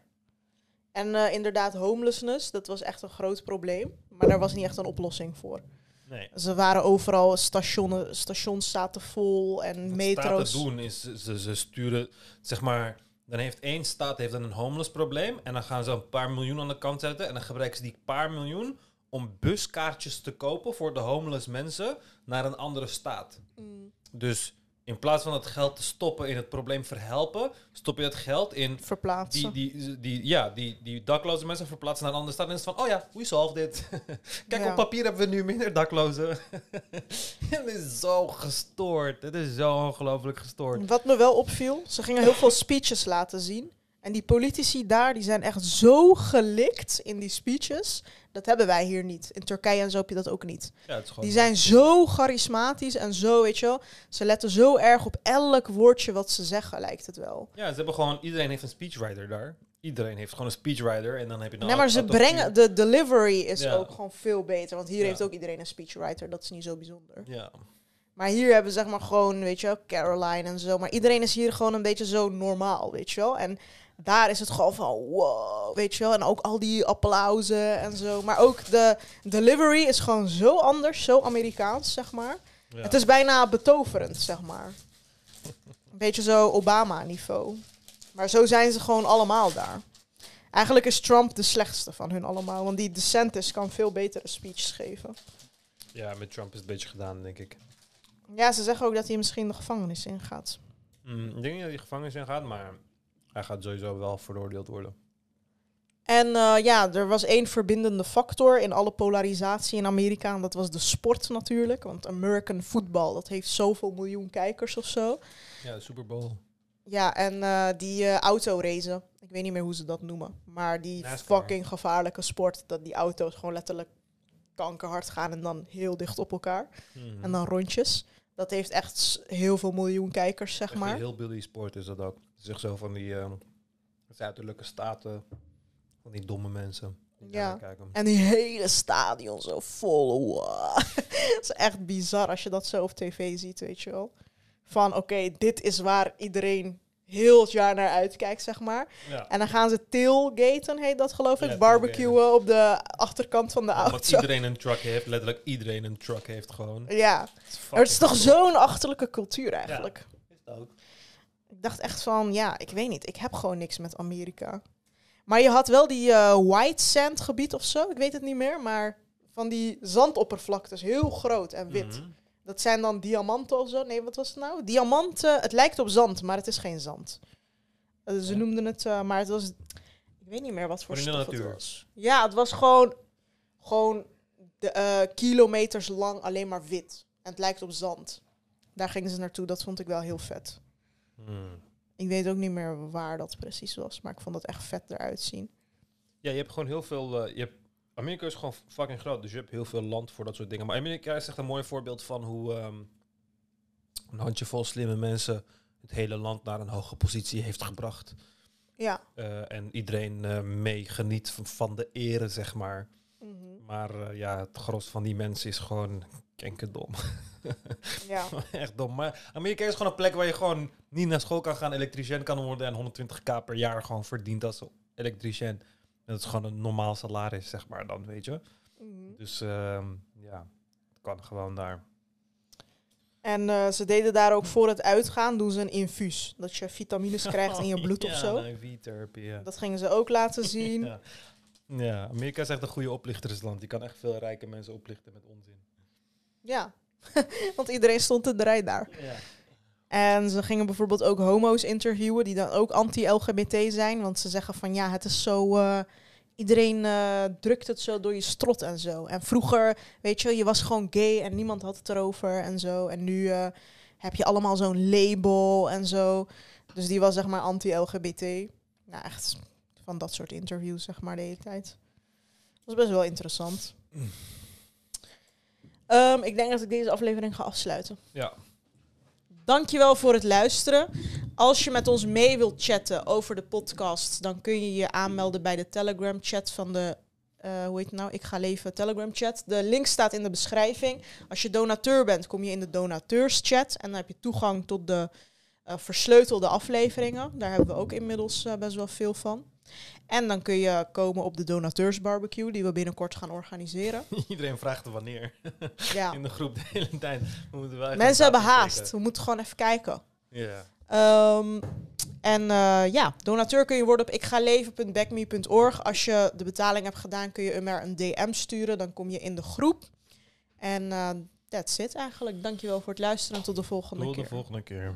En eh, inderdaad, homelessness, dat was echt een groot probleem. Maar daar was niet echt een oplossing voor. Nee. Ze waren overal, stationen, stations zaten vol en Wat metro's. staten doen is, ze, ze sturen, zeg maar, dan heeft één staat heeft dan een homeless probleem en dan gaan ze een paar miljoen aan de kant zetten en dan gebruiken ze die paar miljoen om buskaartjes te kopen voor de homeless mensen naar een andere staat. Mm, Dus in plaats van het geld te stoppen in het probleem verhelpen, stop je het geld in verplaatsen. die, die, die, ja, die, die dakloze mensen verplaatsen naar een andere stad. En is van, oh ja, we solved it. (laughs) Kijk, Ja. op papier hebben we nu minder daklozen. (laughs) Het is zo gestoord. Het is zo ongelooflijk gestoord. Wat me wel opviel, ze gingen heel veel speeches laten zien. En die politici daar, die zijn echt zo gelikt in die speeches. Dat hebben wij hier niet. In Turkije en zo heb je dat ook niet. Ja, het is gewoon Die zijn zo charismatisch en zo, weet je wel. Ze letten zo erg op elk woordje wat ze zeggen, lijkt het wel. Ja, ze hebben gewoon, iedereen heeft een speechwriter daar. Iedereen heeft gewoon een speechwriter en dan heb je dan nee, maar ze brengen, de delivery is Ja. ook gewoon veel beter. Want hier Ja. heeft ook iedereen een speechwriter, dat is niet zo bijzonder. Ja, Maar hier hebben ze zeg maar gewoon, weet je wel, Caroline en zo. Maar iedereen is hier gewoon een beetje zo normaal, weet je wel. En daar is het gewoon van wow, weet je wel. En ook al die applausen en zo. Maar ook de delivery is gewoon zo anders, zo Amerikaans, zeg maar. ja. Het is bijna betoverend, zeg maar. Een beetje zo Obama-niveau. Maar zo zijn ze gewoon allemaal daar. Eigenlijk is Trump de slechtste van hun allemaal. Want die DeSantis kan veel betere speeches geven. ja, met Trump is het een beetje gedaan, denk ik. Ja, ze zeggen ook dat hij misschien de gevangenis ingaat. Mm, ik denk niet dat hij gevangenis in gaat, maar hij gaat sowieso wel veroordeeld worden. En eh, ja, er was één verbindende factor in alle polarisatie in Amerika. En dat was de sport natuurlijk. Want American football, dat heeft zoveel miljoen kijkers of zo. Ja, de Super Bowl. Ja, en eh, die eh autoracen. Ik weet niet meer hoe ze dat noemen. Maar die NASCAR. fucking gevaarlijke sport. Dat die auto's gewoon letterlijk kankerhard gaan en dan heel dicht op elkaar. Mhm. En dan rondjes. Dat heeft echt heel veel miljoen kijkers, zeg Echt maar. Een heel Billy sport is dat ook. Is echt zo van die ehm, zuidelijke staten, van die domme mensen. die Ja. En die hele stadion zo vol. Wow. (laughs) Het is echt bizar als je dat zo op tv ziet, weet je wel. Van oké, dit is waar iedereen heel het jaar naar uitkijkt, zeg maar. Ja. En dan gaan ze tailgaten, heet dat geloof ik. Ja, Barbecuen op de achterkant van de Omdat auto. iedereen een truck heeft, letterlijk iedereen een truck heeft gewoon. Ja, het is toch zo'n achterlijke cultuur eigenlijk. Is het ook. Ik dacht echt van, ja, ik weet niet. Ik heb gewoon niks met Amerika. Maar je had wel die eh, white sand gebied of zo. Ik weet het niet meer. Maar van die zandoppervlaktes. Heel groot en wit. Mhm. Dat zijn dan diamanten of zo. Nee, wat was het nou? Diamanten. Het lijkt op zand, maar het is geen zand. Eh, ze Ja. noemden het, eh, maar het was... Ik weet niet meer wat voor stof het natuur. was. Ja, het was gewoon gewoon de, kilometers lang alleen maar wit. En het lijkt op zand. Daar gingen ze naartoe. Dat vond ik wel heel vet. Hmm. Ik weet ook niet meer waar dat precies was, maar ik vond het echt vet eruit zien. Ja, je hebt gewoon heel veel. eh, je hebt, Amerika is gewoon fucking groot, dus je hebt heel veel land voor dat soort dingen. Maar Amerika is echt een mooi voorbeeld van hoe ehm, een handjevol slimme mensen het hele land naar een hoge positie heeft gebracht. Ja. Eh, en iedereen eh, mee geniet van, van de ere, zeg maar. Mhm. Maar eh, ja, het gros van die mensen is gewoon dom. (laughs) Ja. (laughs) Echt dom. Maar Amerika is gewoon een plek waar je gewoon niet naar school kan gaan, elektricien kan worden en 120k per jaar gewoon verdient als elektricien. En dat is gewoon een normaal salaris, zeg maar dan, weet je. Mhm. Dus ehm, ja, het kan gewoon daar. En eh, ze deden daar ook voor het uitgaan, doen ze een infuus. Dat je vitamines (laughs) krijgt in je bloed of ja, zo. V-therapy, ja. Dat gingen ze ook laten zien. Ja. ja, Amerika is echt een goede oplichtersland. Je kan echt veel rijke mensen oplichten met onzin. Ja, (laughs) want iedereen stond in de rij daar. Ja. En ze gingen bijvoorbeeld ook homo's interviewen die dan ook anti-LGBT zijn. Want ze zeggen van ja, het is zo... eh, iedereen eh, drukt het zo door je strot en zo. En vroeger, weet je, je was gewoon gay en niemand had het erover en zo. En nu eh, heb je allemaal zo'n label en zo. Dus die was zeg maar anti-LGBT. Nou, echt van dat soort interviews zeg maar de hele tijd. Dat was best wel interessant. Mm. Ehm, ik denk dat ik deze aflevering ga afsluiten. ja. Dankjewel voor het luisteren. Als je met ons mee wilt chatten over de podcast, dan kun je je aanmelden bij de Telegram chat van de, eh, hoe heet het nou? Ik ga leven Telegram chat. De link staat in de beschrijving. Als je donateur bent, kom je in de donateurs chat en dan heb je toegang tot de eh, versleutelde afleveringen. Daar hebben we ook inmiddels eh, best wel veel van. En dan kun je komen op de donateursbarbecue die we binnenkort gaan organiseren. (laughs) Iedereen vraagt er wanneer. Ja. (laughs) In de groep de hele tijd. We moeten wel Mensen hebben haast. We moeten gewoon even kijken. Ja. Ehm, en eh, ja, donateur kun je worden op ikgaleven.backme.org. Als je de betaling hebt gedaan, kun je hem er een DM sturen. Dan kom je in de groep. En eh that's it eigenlijk. Dankjewel voor het luisteren en tot de volgende Tot keer. de volgende keer.